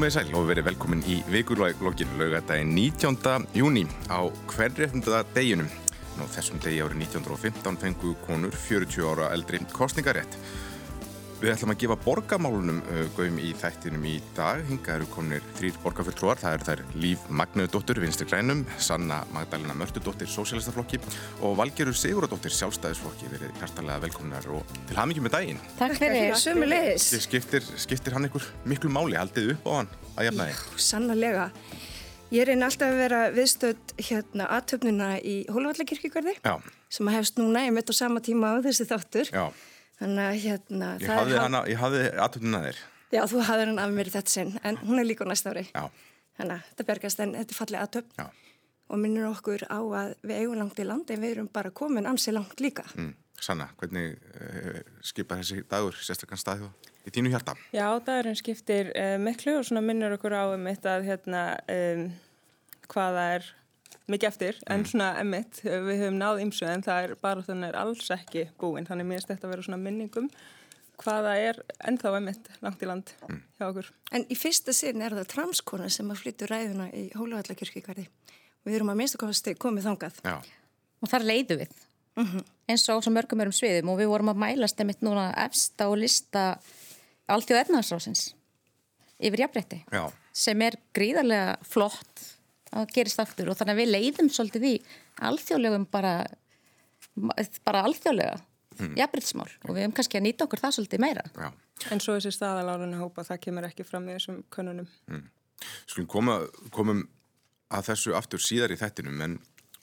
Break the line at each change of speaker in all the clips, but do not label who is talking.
Komið sæl og verið velkomin í vikulokkin laugadaginn 19. júni á hverjefnda deginum. Nú þessum degi árið 1915 fengu konur 40 ára eldri kostningarétt. Við ætlum að gefa borgamálunum uh, gaum í þættinum í dag. Hinga eru konir þrýr borgarfulltrúar. Það eru þær Líf Magnuðdóttir, Vinstri Grænum, Sanna Magdalena Mörtudóttir, Sósialistaflokki og Valgerur Siguradóttir, Sjálfstæðisflokki. Verið hjartalega velkominar og til hamingjum með daginn.
Takk fyrir, sömulegis.
Skiptir, skiptir hann einhver miklu máli? Haldið upp á hann að jafna
þig? Sannlega. Ég reyni alltaf að vera viðstödd hérna aðtöfnuna í Hólvallakirkjugörði sem að hefst núna, ég mitt á sama tíma á þessi þáttur. Já.
Þannig að hérna... Ég hafði, hana, ég hafði aðtöndina þér.
Já, þú hafði hann af mér í þetta sinn, en hún er líka næsta ári. Já. Þannig að þetta bergast, en þetta er fallið aðtönd. Já. Og minnir okkur á að við eigum langt í landi, en við erum bara komin ansi langt líka. Mm.
Sanna, hvernig uh, skipa þessi dagur sérstaklega staðið í þínu hjarta?
Já, dagurinn skiptir uh, miklu og svona minnir okkur á um þetta að hérna, um, hvaða er mikið eftir en mm. svona emitt, við höfum náð ymsu en það er bara þannig er alls ekki búin þannig mér þetta að vera svona minningum hvaða er ennþá emitt langt í land mm. hjá okkur.
En í fyrsta sinn er það transkona sem að flyttu ræðuna í Hóluvallakirkíkarði og við erum að minnst að komið þangað. Já.
Og þar leiðu við mm -hmm. eins og sem mörgum erum sviðum og við vorum að mælast emitt núna efsta og lista alltjóð efnaðsrásins yfir jafnrétti sem er gríðarlega flott að gerist aftur og þannig að við leiðum svolítið í alþjóðlegum bara bara alþjóðlega mm. jafnbryttsmál og við hefum kannski að nýta okkur það svolítið meira Já.
En svo þessi staðalárunni hópa það kemur ekki fram í þessum konunum mm.
Skulum koma, komum að þessu aftur síðar í þettinum en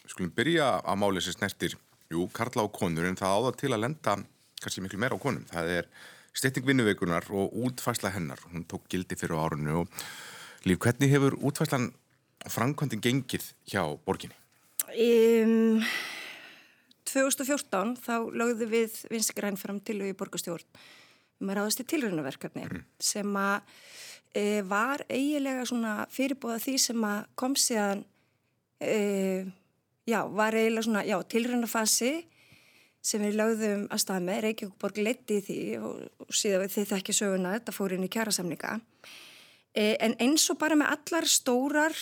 skulum byrja að máli sér snertir jú, Karla á konur en það áða til að lenda kannski miklu meira á konum það er styrting vinnuveikunar og útfæsla hennar hún tók gildi fyrir árunni og líf, hvernig hefur útfæslan framkvæmdinn gengið hjá borginni?
Um, 2014 þá lögðu við vinskræn fram til og í borgastjórn um að ráðast í tilröðunverkefni mm. sem að e, var eigilega svona fyrirbóða því sem að kom síðan e, já, var eigilega svona, já, tilröðunarfasi sem við lögðum að stað með Reykjavík borg leti í því og, og síðan við þið þekkja söguna þetta fór inn í kjærasamninga e, en eins og bara með allar stórar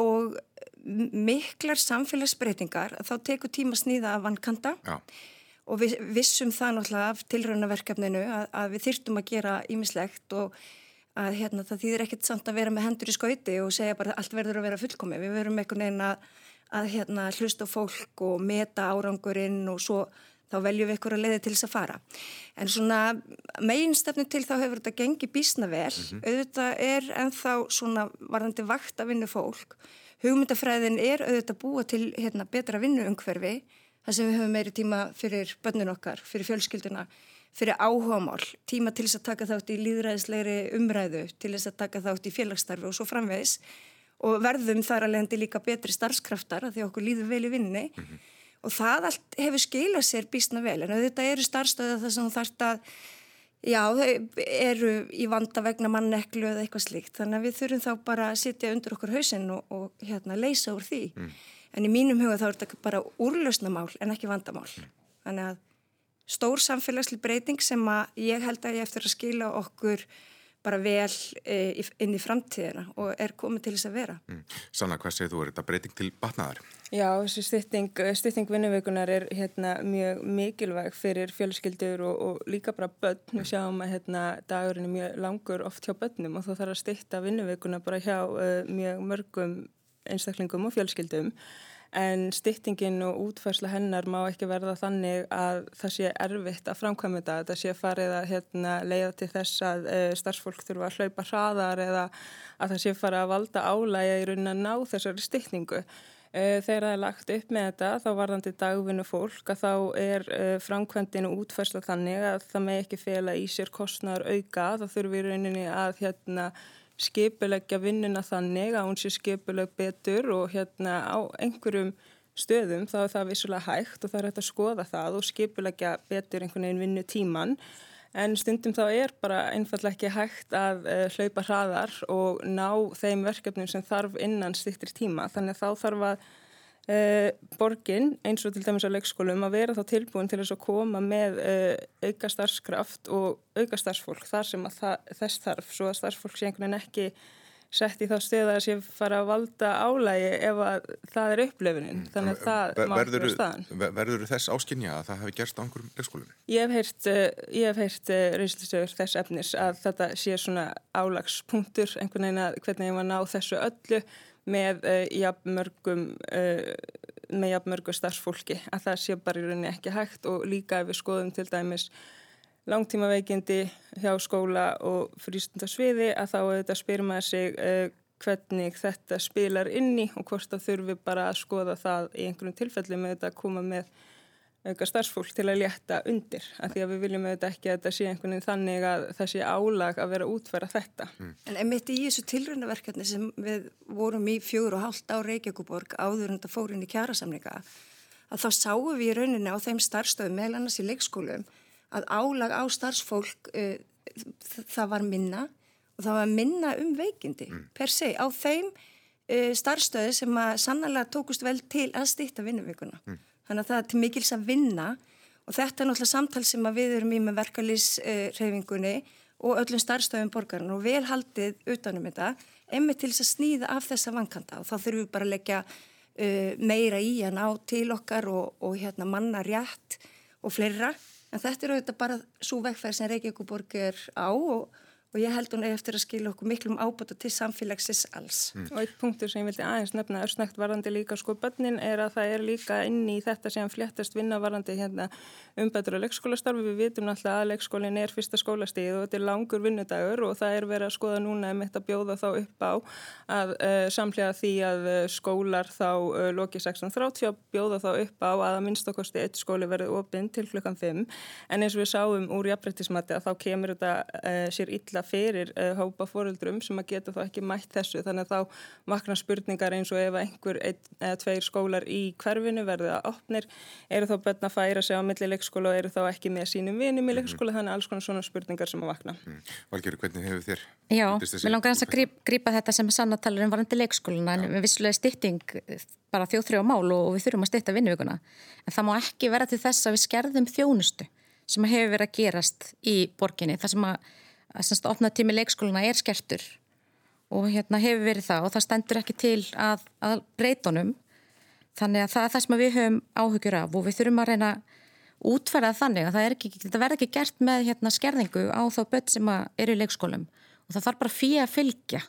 og miklar samfélagsbreytingar þá tekur tíma sníða af vannkanta Já. og við vissum það náttúrulega af tilraunaverkefninu að, að við þyrtum að gera ímislegt og að hérna, það þýðir ekkert samt að vera með hendur í skauti og segja bara að allt verður að vera fullkomi. Við verum einhvern veginn að, að hérna, hlusta fólk og meta árangurinn og svo þá veljum við að leiði til þess að fara. En svona meginstefnu til þá hefur þetta gengið bísna vel. Mm -hmm. Auðvitað er ennþá svona varðandi vakt að vinna fólk. Hugmyndafræðin er auðvitað búa til hérna, betra vinnuungverfi þar sem við höfum meiri tíma fyrir bönnun okkar, fyrir fjölskylduna, fyrir áhugamál, tíma til þess að taka þátt í líðræðislegri umræðu, til þess að taka þátt í félagsstarfi og svo framvegis og verðum þar að lendi líka betri starfskraftar að því okkur líður vel í vinni. Mm -hmm og það allt hefur skilað sér bísna vel en þetta eru starfstöða þar sem þú þarft að já, þau eru í vanda vegna manneklu eða eitthvað slíkt þannig að við þurfum þá bara að sitja undir okkur hausinn og, og hérna leysa úr því mm. en í mínum huga þá er þetta bara úrlausnamál en ekki vandamál mm. þannig að stór samfélagsli breyting sem að ég held að ég eftir að skila okkur bara vel e, inn í framtíðina og er komið til þess að vera. Mm.
Sanna, hvað segir þú, er þetta breyting til batnaðar?
Já, þessi stytting, stytting vinnuveikunar er hérna, mjög mikilvæg fyrir fjölskyldur og, og líka bara börn. Við sjáum að hérna, dagurinn er mjög langur oft hjá börnum og þá þarf að stytta vinnuveikuna bara hjá uh, mjög mörgum einstaklingum og fjölskyldum en styttingin og útfærsla hennar má ekki verða þannig að það sé erfitt að framkvæmja þetta, það sé farið að hérna, leiða til þess að e, starfsfólk þurfa að hlaupa hraðar eða að það sé farið að valda álæga í raunin að ná þessari styttingu. E, þegar það er lagt upp með þetta þá varðandi dagvinnu fólk að þá er e, framkvæmdinu útfærsla þannig að það með ekki fela í sér kostnar auka, þá þurfum við rauninni að hérna skipulegja vinnuna þannig að hún sé skipuleg betur og hérna á einhverjum stöðum þá er það vissulega hægt og það er hægt að skoða það og skipulegja betur einhvern veginn vinnu tíman en stundum þá er bara einfallega ekki hægt að uh, hlaupa hraðar og ná þeim verkefnum sem þarf innan styrtir tíma. Þannig að þá þarf að Uh, borgin eins og til dæmis á leikskólum að vera þá tilbúin til þess að koma með uh, auka starfskraft og auka starfsfólk þar sem það, þess þarf svo að starfsfólk sé einhvern veginn ekki sett í þá stöða að sé fara að valda álægi ef að það er upplöfunin þannig að það má ekki vera staðan
Verður þess áskinja að það hefði gerst á einhverjum leikskólinu?
Ég hef heyrt, uh, heyrt reynslistöður þess efnis að þetta sé svona álagspunktur einhvern veginn að hvernig ég var að ná þessu öllu með uh, jafnmörgum með jafnmörgu starfsfólki að það sé bara í rauninni ekki hægt. Og líka ef við skoðum til dæmis langtímaveikindi hjá skóla og frístundarsviði að þá auðvitað spyrir maður sig uh, hvernig þetta spilar inni og hvort það þurfi bara að skoða það í einhverjum tilfelli með þetta að koma með auka starfsfólk til að létta undir af því að við viljum auðvitað ekki að þetta sé einhvern veginn þannig að það sé álag að vera útfæra þetta.
Mm. En emitt í þessu tilrönaverkefni sem við vorum í fjögur og hálft á Reykjavíkuborg áður en þetta fór inn í kjærasamninga að þá sáum við í rauninni á þeim starfstöðum meðal annars í leikskólum að álag á starfsfólk uh, það var minna og það var minna um veikindi mm. per se á þeim uh, starfstöðu sem að sannlega tókust vel til að stýtta vinnuvíkuna. Mm. Þannig að það er til mikils að vinna. Og þetta er náttúrulega samtal sem við erum í með verkalýsreyfingunni uh, og öllum starfstöðum borgarinn og vel haldið utanum þetta emmi til þess að snýða af þessa vankanta. Og þá þurfum við bara að leggja meira í að ná til okkar og, og hérna manna rétt og fleira. En þetta er auðvitað bara svo vegferð sem Reykjavík borg er á og og ég held hún eftir að skilja okkur miklum ábúta til samfélagsins alls.
Mm. Og eitt punktur sem ég vildi aðeins nefna örsnægt varandi líka sko bönnin er að það er líka inn í þetta sem fléttast vinna varandi hérna umbætur á leikskólastarfi. Við vitum náttúrulega að leikskólinn er fyrsta skólastíð og þetta er langur vinnudagur og það er verið að skoða núna um þetta bjóða þá upp á að uh, samlega því að uh, skólar þá uh, loki 16.30 bjóða þá upp á að að minnstakosti eitt skóli verið opinn til klukkan 5 en eins illa fyrir uh, hópa fóruldrum sem að geta þá ekki mætt þessu þannig að þá vakna spurningar eins og ef einhver ein, eða tveir skólar í hverfinu verða opnir eru þá bönn að færa sig á milli leikskóla og eru þá ekki með sínum vinum í mhm. leikskóla þannig að alls konar svona spurningar sem að vakna mm.
Valgjörður, hvernig hefur þér?
Já, mér langar að grípa, grípa þetta sem sannatalur en varandi leikskóluna en við vissulega stytting bara þjóðþrjá mál og, við þurfum að stytta vinnuvíkuna en það má ekki vera til þess að við skerðum þjónustu sem hefur verið að gerast í borginni, það sem að að opna tími leikskóluna er skertur og hérna hefur verið það og það stendur ekki til að, að breytunum þannig að það er það sem við höfum áhugjur af og við þurfum að reyna útferða þannig að það ekki, verður ekki gert með hérna, skerðingu á þá börn sem eru í leikskólum. Og það þarf bara fyrir að fylgja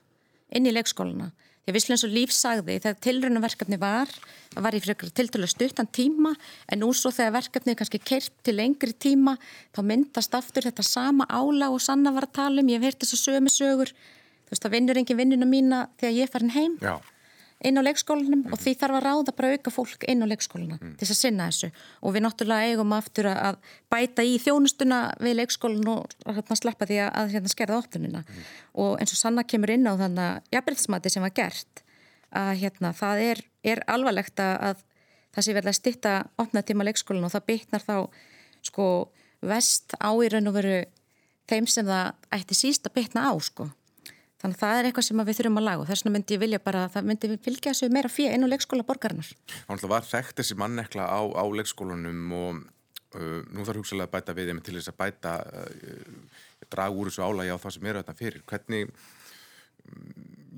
inn í leikskóluna Ég visslega eins og Líf sagði þegar tilrönaverkefni var, það var í fyrir tiltölu stuttan tíma en nú svo þegar verkefni er kannski keirt til lengri tíma þá myndast aftur þetta sama ála og sanna var að tala um, ég hef heyrt þessu sömu sögur, þú veist það vinnur engin vinnuna mína þegar ég farin heim. Já inn á leikskólanum mm. og því þarf að ráða bara auka fólk inn á leikskólana mm. til að sinna þessu og við náttúrulega eigum aftur að bæta í þjónustuna við leikskólan og hérna sleppa því að, að hérna skerða optunina mm. og eins og Sanna kemur inn á þannig að jafnbryðsmati sem var gert að hérna það er, er alvarlegt að það sé verið að stitta opnatíma leikskólan og það bytnar þá sko vest á í raun og veru þeim sem það ætti síst að bytna á sko Þannig að það er eitthvað sem við þurfum að laga og þess vegna myndi ég vilja bara að það myndi fylgja þessu meira fyrir inn á leikskóla
að það var þekkt þessi mannekla á, á leikskólanum og uh, nú þarf hugsalega að bæta við til þess að bæta uh, draga úr þessu álægi á það sem eru þetta fyrir. Hvernig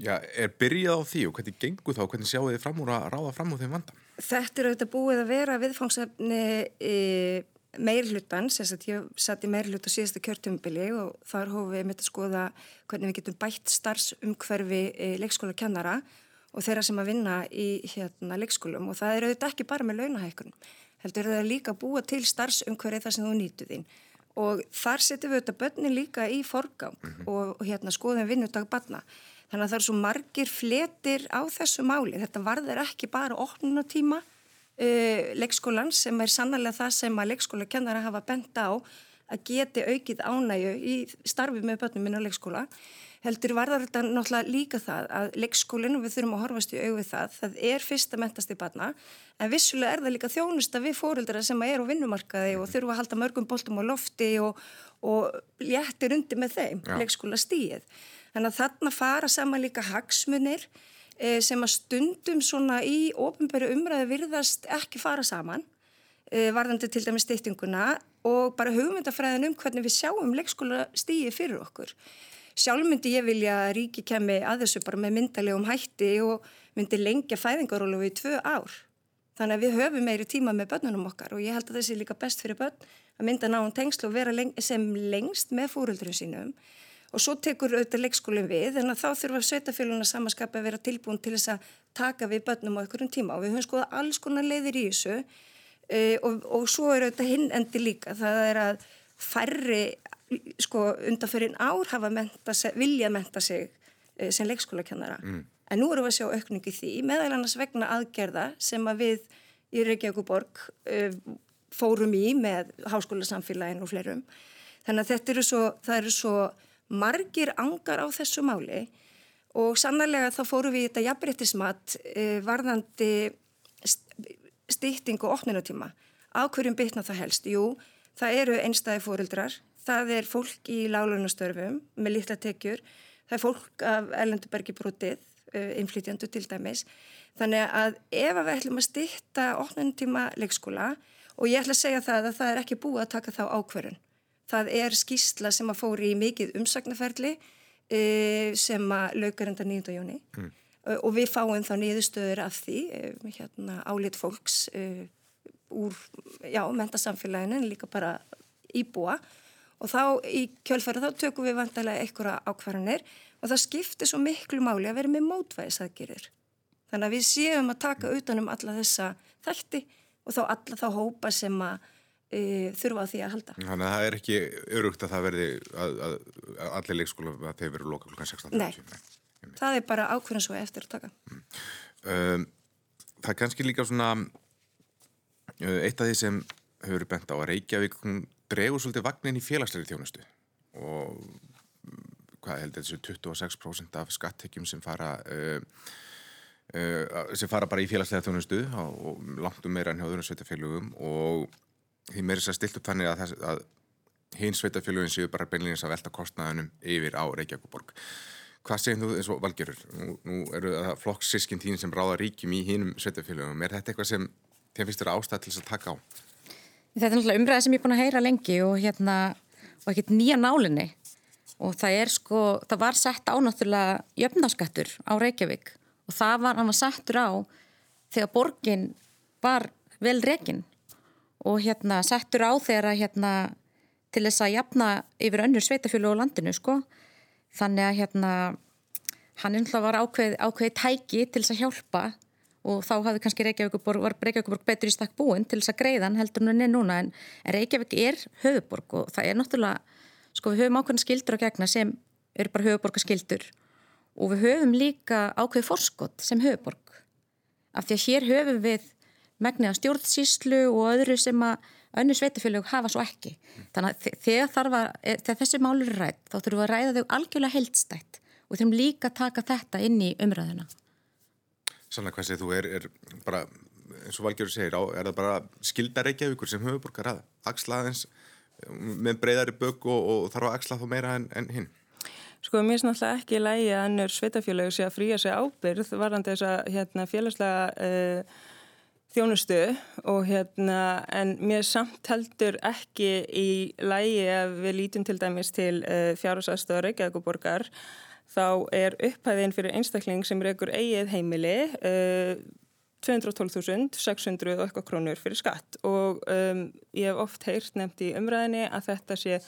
já, er byrjað á því og hvernig gengur þá og hvernig sjáu þið fram úr að ráða fram úr þeim vanda?
Þetta er auðvitað búið að vera viðfangsefni í meirhlutan, sem sagt ég satt í meirhlut á síðasta kjörtjumbili og þar hófum við mitt að skoða hvernig við getum bætt starfsumhverfi e, leikskóla kennara og þeirra sem að vinna í hérna leikskólum og það er auðvitað ekki bara með launahækkunum, heldur það líka búa til starfsumhverfi þar sem þú nýtu þín og þar setjum við auðvitað börnin líka í forgang mm -hmm. og, hérna skoðum vinnudag barna. Þannig að það er svo margir fletir á þessu máli, þetta varður ekki bara opnunatíma uh, leikskólan sem er sannlega það sem að leikskóla kennara hafa bent á að geti aukið ánægu í starfi með börnum minna leikskóla heldur varðar þetta náttúrulega líka það að leikskólinu við þurfum að horfast í auðvið það það er fyrsta mentast í barna en vissulega er það líka þjónusta við fóreldra sem er á vinnumarkaði og þurfum að halda mörgum boltum á lofti og, og léttir undir með þeim Já. leikskóla stíð þannig að þarna fara saman líka hagsmunir Eh, sem að stundum svona í ofinbæru umræðu virðast ekki fara saman eh, varðandi til dæmi stýttinguna og bara hugmyndafræðin um hvernig við sjáum leikskóla stíi fyrir okkur. sjálf myndi ég vilja að ríki kemi að þessu bara með myndalegum hætti og myndi lengja fæðingarólu í tvö ár. Þannig að við höfum meiri tíma með börnunum okkar og ég held að þessi er líka best fyrir börn að mynda náum tengslu og vera leng sem lengst með fóröldurinn sínum og svo tekur auðvitað leikskólinn við en þá þurfa sveitafélaguna samanskapi að vera tilbúin til þess að taka við börnum á einhverjum tíma. Og við höfum skoða alls konar leiðir í þessu uh, og, og svo er auðvitað hinn endi líka. Það er að færri sko undanferinn ár hafa menta vilja menta sig uh, sem leikskólakennara. Mm. en nú erum við að sjá aukningi því meðal annars vegna aðgerða sem að við í Reykjavík borg uh, fórum í með háskólasamfélagin og fleirum. Þannig að þetta eru svo, eru svo margir angar á þessu máli og sannarlega þá fórum við í þetta jafnbryttismat uh, varðandi stýtting og opnunatíma. Á hverjum bytna það helst? Jú, það eru einstæði fórildrar, það er fólk í lálunastörfum með litla tekjur, það er fólk af erlendubergi brotið, uh, inflytjandu til dæmis. Þannig að ef við ætlum að stýtta opnunatíma leikskóla og ég ætla að segja það að það er ekki búið að taka þá ákverðun. Það er skýrsla sem að fóri í mikið umsagnaferli uh, sem að laukar enda 9. jóni mm. uh, og við fáum þá niðurstöður af því, uh, hérna álit fólks úr, mentasamfélaginu en líka bara íbúa og þá í kjölfæra þá tökum við vantarlega einhverja ákvarðanir og það skiptir svo miklu máli að vera með mótvæðisaðgerir. Þannig að við séum að taka utanum alla þessa þætti og þá alla þá hópa sem að e, þurfa á því að halda.
Þannig að það er ekki örugt að það verði að, að, að allir leikskóla að þeir veru loka klukkan 16.
Nei, Nei. það er bara ákveðin svo eftir að taka. Mm.
Um, það er kannski líka svona uh, eitt af því sem hefur bent á að Reykjavík dregur svolítið vagnin í félagsleiri þjónustu og mm, hvað heldur þessu 26% af skattekjum sem fara uh, uh, sem fara bara í félagsleira þjónustu og langt um meira en hjá öðrum sveitafélugum og því meirins að stilt upp þannig að, þess, að hinn sveitafélugin séu bara beinleginnins að velta kostnaðunum yfir á Reykjavíkuborg. Hvað segir þú eins og valgerur? Nú, nú eru það flokkssískinn tín sem ráða ríkjum í hinnum sveitafélugum. Er þetta eitthvað sem þið finnst þér ástæð til þess að taka á?
Þetta er náttúrulega umræði sem ég er búin að heyra lengi og hérna, og ekkert nýja nálinni og það er sko, það var sett á náttúrulega jöfnaskattur á Reykjavík og það var, hann var settur á þegar borgin var vel reygin og hérna settur á þegar að hérna til þess að jafna yfir önnur sveitafjölu á landinu sko. Þannig að hérna hann einhverja var ákveð, ákveði tæki til þess að hjálpa og þá hafði kannski Reykjavíkuborg, var Reykjavíkuborg betur í stakk búin til þess að greiðan heldur nú niður núna. En Reykjavík er höfuborg og það er náttúrulega, sko við höfum ákveðin skildur á gegna sem eru bara höfuborgaskildur og við höfum líka ákveði forskott sem höfuborg af því að hér höfum við megnið af stjórnsíslu og öðru sem að önnu sveitafélög hafa svo ekki. Þannig að þegar, að, e, þegar þessi málur er rætt þá þurfum við að ræða þau algjörlega heildstætt og þurfum líka að taka þetta inn í umræðuna.
Sannlega hvað segir þú er, er bara, eins og Valgjörður segir á, er það bara skildareikjavíkur sem höfuborgar að axla aðeins með breyðari bögg og, og þarf að axla þá meira en, en hinn?
Sko mér er náttúrulega ekki í lægi að annur sveitafélög sé að fríja sig ábyrð varandi þess að hérna, félagslega uh, þjónustu og hérna en mér samt heldur ekki í lægi að við lítum til dæmis til uh, fjárhásastöður Reykjavíkuborgar þá er upphæðin fyrir einstakling sem reykur eigið heimili uh, 212.600 og eitthvað krónur fyrir skatt og um, ég hef oft heyrt nefnt í umræðinni að þetta sé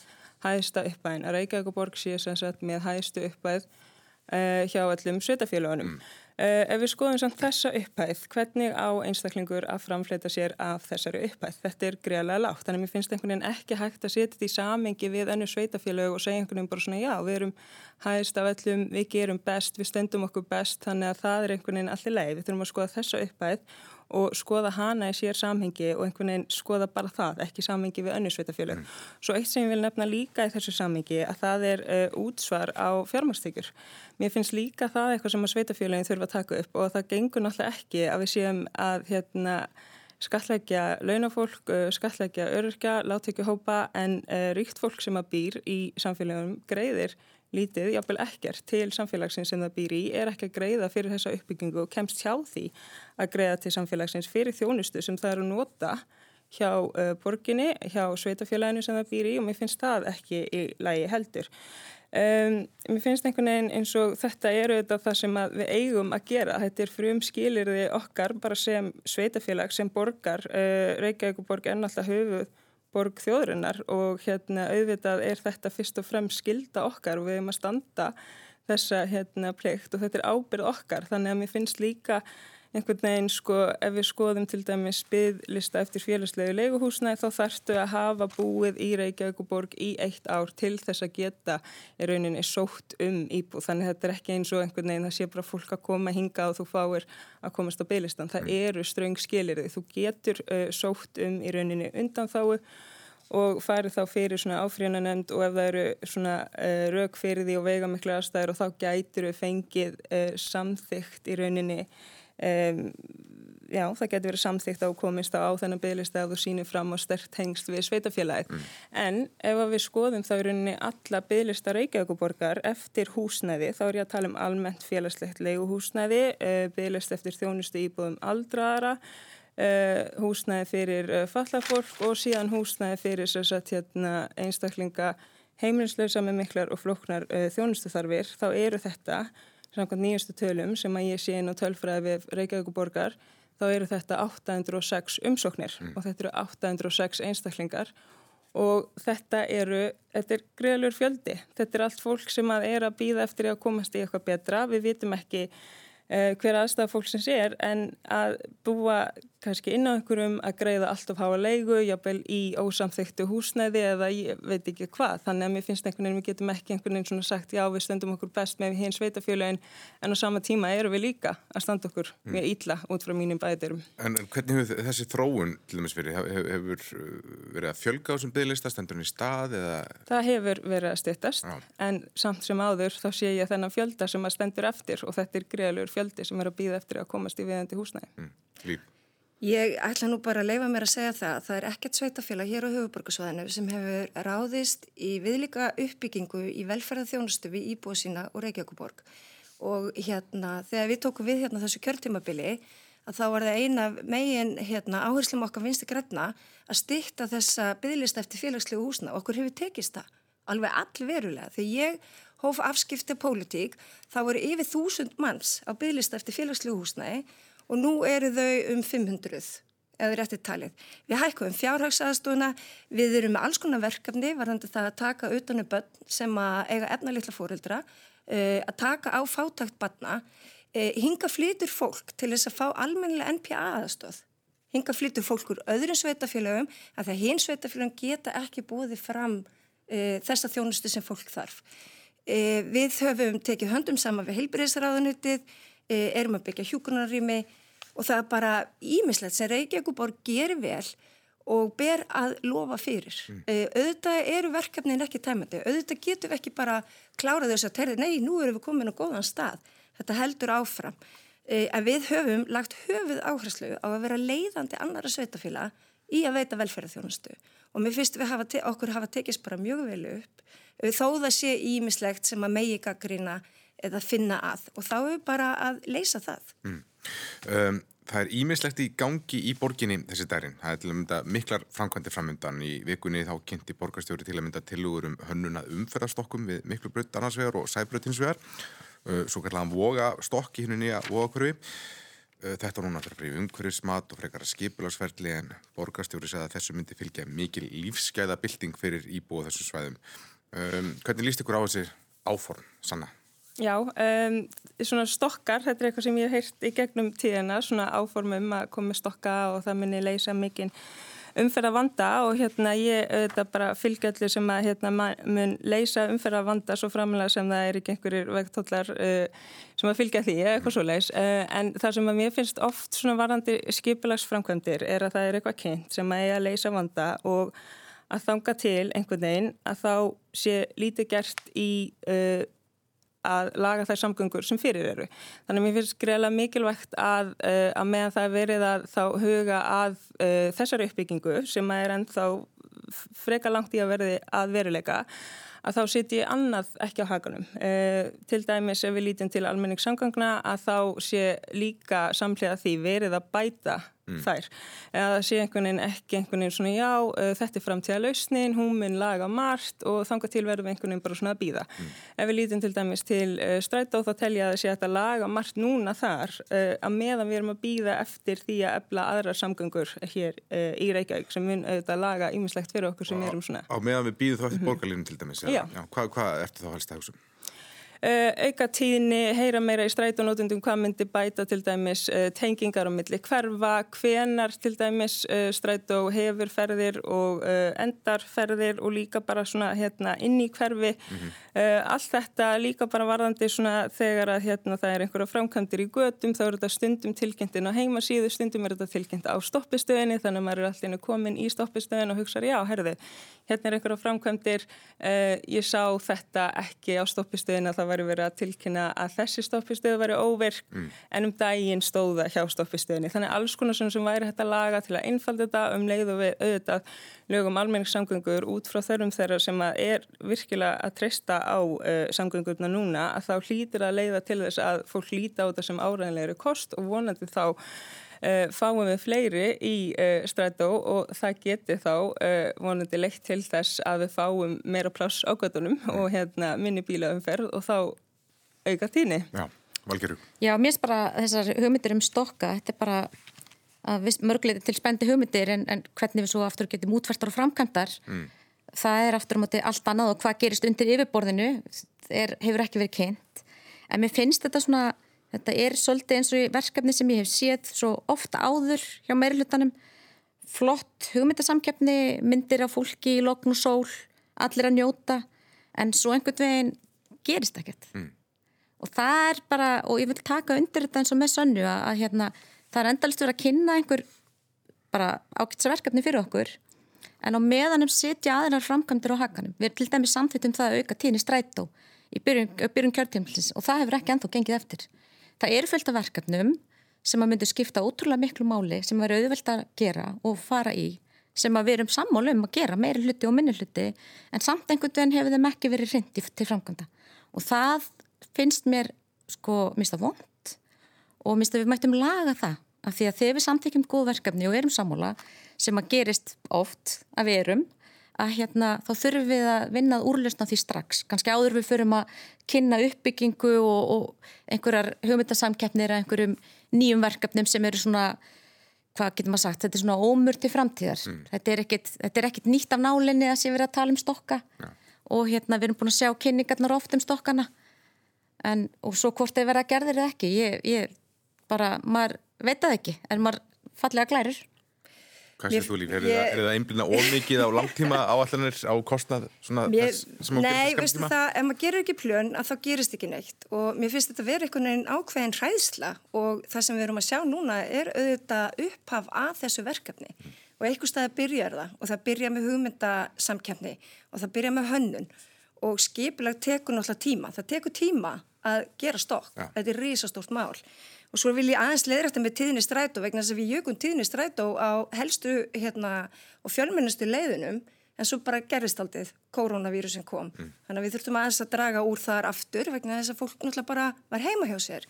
hæðsta upphæðin, að Reykjavíkuborg sé sem sagt með hæðstu upphæð uh, hjá allum sveitafélagunum. Mm. Uh, ef við skoðum samt þessa upphæð, hvernig á einstaklingur að framfleyta sér af þessari upphæð? Þetta er greiðlega lágt, þannig að mér finnst einhvern veginn ekki hægt að setja þetta í samengi við önnu sveitafélög og segja einhvern veginn bara svona já, við erum hægist af öllum, við gerum best, við stöndum okkur best, þannig að það er einhvern veginn allir leið. Við þurfum að skoða þessa upphæð og skoða hana í sér samhengi og einhvern veginn skoða bara það, ekki samhengi við önnu sveitafélög. Mm. Svo eitt sem ég vil nefna líka í þessu samhengi að það er uh, útsvar á fjármærstíkur. Mér finnst líka það eitthvað sem að sveitafélögin þurfa að taka upp og það gengur náttúrulega ekki að við séum að hérna skatleggja launafólk, uh, skatleggja öryrkja, láttökjuhópa en uh, ríkt fólk sem að býr í samfélagum greiðir lítið, jáfnvel ekkert til samfélagsins sem það býr í, er ekki að greiða fyrir þessa uppbyggingu og kemst hjá því að greiða til samfélagsins fyrir þjónustu sem það eru nota hjá uh, borginni, hjá sveitafélaginu sem það býr í og mér finnst það ekki í lægi heldur. Um, mér finnst einhvern veginn eins og þetta eru þetta það sem við eigum að gera. Þetta er frum skilirði okkar bara sem sveitafélag, sem borgar. Uh, Reykjavík og borg er náttúrulega höfuð borg þjóðurinnar og hérna auðvitað er þetta fyrst og fremst skilda okkar og við erum að standa þessa hérna plikt og þetta er ábyrð okkar. Þannig að mér finnst líka einhvern veginn sko ef við skoðum til dæmis bygglista eftir félagslegu leiguhúsnæði þá þarfstu að hafa búið í Reykjavík og borg í eitt ár til þess að geta í rauninni sótt um íbúð. Þannig þetta er ekki eins og einhvern veginn það sé bara fólk að koma hinga og þú fáir að komast á bygglistan það eru ströng skilirði þú getur uh, sótt um í rauninni undan þáu og farið þá fyrir svona áfríðananemnd og ef það eru svona uh, rauk fyrir því og vega miklu aðstæður og þá gætur við fengið uh, samþygt í rauninni um, já, það getur verið samþygt að komist á þennan bygglista að þú sýnir fram á stert hengst við sveitafélagið mm. en ef við skoðum þá í rauninni alla bygglista Reykjavíkuborgar eftir húsnæði, þá er ég að tala um almennt félagslegt leiguhúsnæði uh, bygglist eftir þjónustu íbúðum aldraðara Uh, húsnæði fyrir uh, fallafólk og síðan húsnæði fyrir sagt, hérna, einstaklinga heimilislausa með miklar og floknar uh, þjónustuþarfir, þá eru þetta samkvæmt nýjastu tölum sem að ég sé inn á tölfræði við Reykjavík borgar þá eru þetta 806 umsóknir mm. og þetta eru 806 einstaklingar og þetta eru, þetta er greiðlur fjöldi, þetta er allt fólk sem að er að býða eftir að komast í eitthvað betra, við vitum ekki hver aðstæða fólksins er en að búa kannski inn á einhverjum að greiða allt of háa leigu, jábel í ósamþyktu húsnæði eða ég veit ekki hvað. Þannig að mér finnst einhvern veginn, við getum ekki einhvern veginn svona sagt já við stöndum okkur best með hins veitafjöluðin en á sama tíma eru við líka að standa okkur mm. með ítla út frá mínum bæðirum.
En hvernig hefur þessi þróun til dæmis verið? Hefur, hefur verið að fjölga á sem bygglista, stendur henni í stað eða?
Það hefur verið að styrtast já. en samt sem áður þá sé ég þennan fjölda sem að stendur eftir og þetta er greiðalur fjöldi sem er að býða eftir að komast í viðandi húsnæði. Mm.
Ég ætla nú bara að leifa mér að segja það að það er ekkert sveitafélag hér á höfuborgarsvæðinu sem hefur ráðist í viðlika uppbyggingu í velferðarþjónustu við íbúið sína og Reykjavíkuborg og hérna þegar við tókum við hérna þessu kjörtímabili að þá var það eina megin hérna áherslum okkar vinsti græna að styrta þessa bygglista eftir félagslegu húsna og okkur hefur tekist það alveg all verulega þegar ég hóf afskipti pólitík þá voru yfir þúsund manns á bygglista eftir félagslegu húsnaði og nú eru þau um 500 eða réttið talið. Við hækkum um fjárhagsaðstúna, við erum með alls konar verkefni, varðandi það að taka utanum börn sem að eiga efnalitla fóruldra, uh, að taka á fátakt barna, uh, hinga flytur fólk til þess að fá almennilega NPA aðstöð. Hinga flytur fólk úr öðrum sveitafélögum að það hinn sveitafélögum geta ekki búið fram uh, þessa þjónustu sem fólk þarf. Við höfum tekið höndum saman við heilbyrðisraðunutið, Eh, erum að byggja hjúkunarrými og það er bara ímislegt sem Reykjavíkuborg gerir vel og ber að lofa fyrir. Mm. Uh, auðvitað eru verkefnin ekki tæmandi, auðvitað getum við ekki bara klára þess að terði, nei, nú erum við komin á góðan stað. Þetta heldur áfram. Uh, en við höfum lagt höfuð áherslu á að vera leiðandi annara sveitafíla í að veita velferðarþjónustu og mér finnst við hafa okkur hafa tekist bara mjög vel upp, þó það sé ímislegt sem að megi gaggrina eða finna að og þá er bara að leysa það. Mm.
Um, það er ímislegt í gangi í borginni þessi dærin. Það er til að mynda miklar framkvæmdi framöndan. Í vikunni þá kynnti borgarstjóri til að mynda tilugur um hönnuna umferðarstokkum við miklu brutt annarsvegar og sæbruttinsvegar. Uh, svo kallar hann voga stokk í hennu nýja vogakörfi. Uh, þetta núna fyrir bríð umhverfismat og frekara skipulagsferðli en borgarstjóri segða að þessu myndi fylgja mikil lífsgæða bilding fyrir íbúið þessu svæðum. Um, hvernig líst ykkur á þessi áform, Sanna?
Já, um, svona stokkar, þetta er eitthvað sem ég hef heyrt í gegnum tíðina, svona áformum að koma með stokka og það minni leysa mikinn umferða vanda og hérna ég auðvitað bara fylgja allir sem að hérna mun leysa umferða vanda svo framlega sem það er ekki einhverjir vegtóllar uh, sem að fylgja því eitthvað svo leys uh, en það sem að mér finnst oft svona varandi skipilagsframkvæmdir er að það er eitthvað kynnt sem að eiga að leysa vanda og að þanga til einhvern veginn að þá sé lítið gert í uh, að laga þær samgöngur sem fyrir eru. Þannig að mér finnst greiðlega mikilvægt að, uh, að meðan það verið að þá huga að uh, þessari uppbyggingu sem er ennþá freka langt í að verði að veruleika að þá setjum ég annað ekki á hakanum. Uh, til dæmis ef við lítum til almenningssamgangna að þá sé líka samlega því verið að bæta mm. þær. Eða sé einhvern veginn ekki einhvern veginn svona já, uh, þetta er framtíða lausnin, hún minn laga margt og þanga til verðum einhvern veginn bara svona að býða. Mm. Ef við lítum til dæmis til uh, strætó þá telja að það sé að laga margt núna þar að meðan við erum að býða eftir því að efla aðra samgöngur hér í Reykjavík sem mun auðvitað laga ímislegt fyrir okkur sem erum svona.
Á meðan við býðum þá eftir mhm. borgarlinu til dæmis. Já. Já hvað, hvað ertu þá helst að hugsa um?
Uh, auka tíðni, heyra meira í strætónótundum hvað myndi bæta til dæmis uh, tengingar á milli hverfa, hvenar til dæmis uh, strætó hefur ferðir og endar ferðir og líka bara svona hérna inn í hverfi mm -hmm. allt þetta líka bara varðandi svona þegar að hérna það er einhverja framkvæmdir í gödum þá er þetta stundum tilkynntin á heimasíðu stundum er þetta tilkynnt á stoppistöðinni þannig að maður er allir komin í stoppistöðin og hugsaður já, herði, hérna er einhverja framkvæmdir ég sá þetta ekki á stoppistöðin að það væri verið að tilkynna að þessi stoppistöðu væri óvirk mm. en um daginn stóða hjá stoppistöðunni. Þannig alls konar sem væri hægt að laga til að einfalda þetta um leið og við auðvitað lögum almenningssamgöngur út frá þörfum þeirra sem er virkilega að treysta á uh, samgöngurna núna að þá hlýtir að leiða til þess að fólk hlýta á þetta sem áræðinlegri kost og vonandi þá fáum við fleiri í uh, strætó og það geti þá uh, vonandi leitt til þess að við fáum meira pláss á göttunum mm. og hérna, minni bílaumferð og þá auka tíni.
Já, valgeru.
Já, mér finnst bara þessar hugmyndir um stokka, þetta er bara mörgleiti til spendi hugmyndir en, en hvernig við svo aftur getum útværstar og framkantar, mm. það er aftur á móti allt annað og hvað gerist undir yfirborðinu er, hefur ekki verið kynnt. En mér finnst þetta svona Þetta er svolítið eins og verkefni sem ég hef séð svo ofta áður hjá meirlutanum. Flott hugmyndasamkefni, myndir af fólki í lokn og sól, allir að njóta, en svo einhvern veginn gerist ekkert. Mm. Og það er bara, og ég vil taka undir þetta eins og með sönnu að, að hérna, það er endalist verið að kynna einhver bara ágætsverkefni fyrir okkur, en á meðanum setja aðeinar framkvæmdur á hakanum. Við erum til dæmis samþýttum það að auka tíni strætó í byrjun, byrjun kjörtímlins og það hefur ekki ennþá gengið eftir það eru fullt af verkefnum sem að myndu skipta ótrúlega miklu máli sem að vera auðvelt að gera og fara í sem að við erum sammálu um að gera meiri hluti og minni hluti en samt einhvern veginn hefur þeim ekki verið rindi til framkvæmda. Og það finnst mér sko mista vond og mista við mættum laga það af því að þegar við samtíkjum góð verkefni og erum sammála sem að gerist oft að við erum að hérna, þá þurfum við að vinnað úrlösna því strax. Ganski áður við förum að kynna uppbyggingu og, og einhverjar hugmyndasamkeppnir eða einhverjum nýjum verkefnum sem eru svona, hvað getur maður sagt, þetta er svona ómur til framtíðar. Mm. Þetta, er ekkit, þetta er ekkit nýtt af nálinni að sé verið að tala um stokka ja. og hérna við erum búin að sjá kynningarnar oft um stokkana en, og svo hvort þeir verða að gerðir eða ekki. Ég, ég bara, maður veit það ekki, en maður fallega glærir.
Hvað sér þú líf? Er, það einblina ómikið á langtíma áallanir á kostnað svona
mér, Nei, veistu það, ef maður gerur ekki plön að þá gerist ekki neitt og mér finnst þetta vera einhvern veginn ákveðin hræðsla og það sem við erum að sjá núna er auðvitað upphaf að þessu verkefni mm. og einhver stað byrjar það og það byrja með hugmyndasamkjafni og það byrja með hönnun og skipilag tekur náttúrulega tíma. Það tekur tíma að gera stokk. Ja. Þetta er risastórt mál. Og svo vil ég aðeins leiðrætta með tíðinni strætó vegna þess að við jökum tíðinni strætó á helstu hérna, og fjölmennustu leiðunum en svo bara gerist aldrei koronavírusin kom. Mm. Þannig að við þurftum aðeins að draga úr þar aftur vegna þess að fólk náttúrulega bara var heima hjá sér.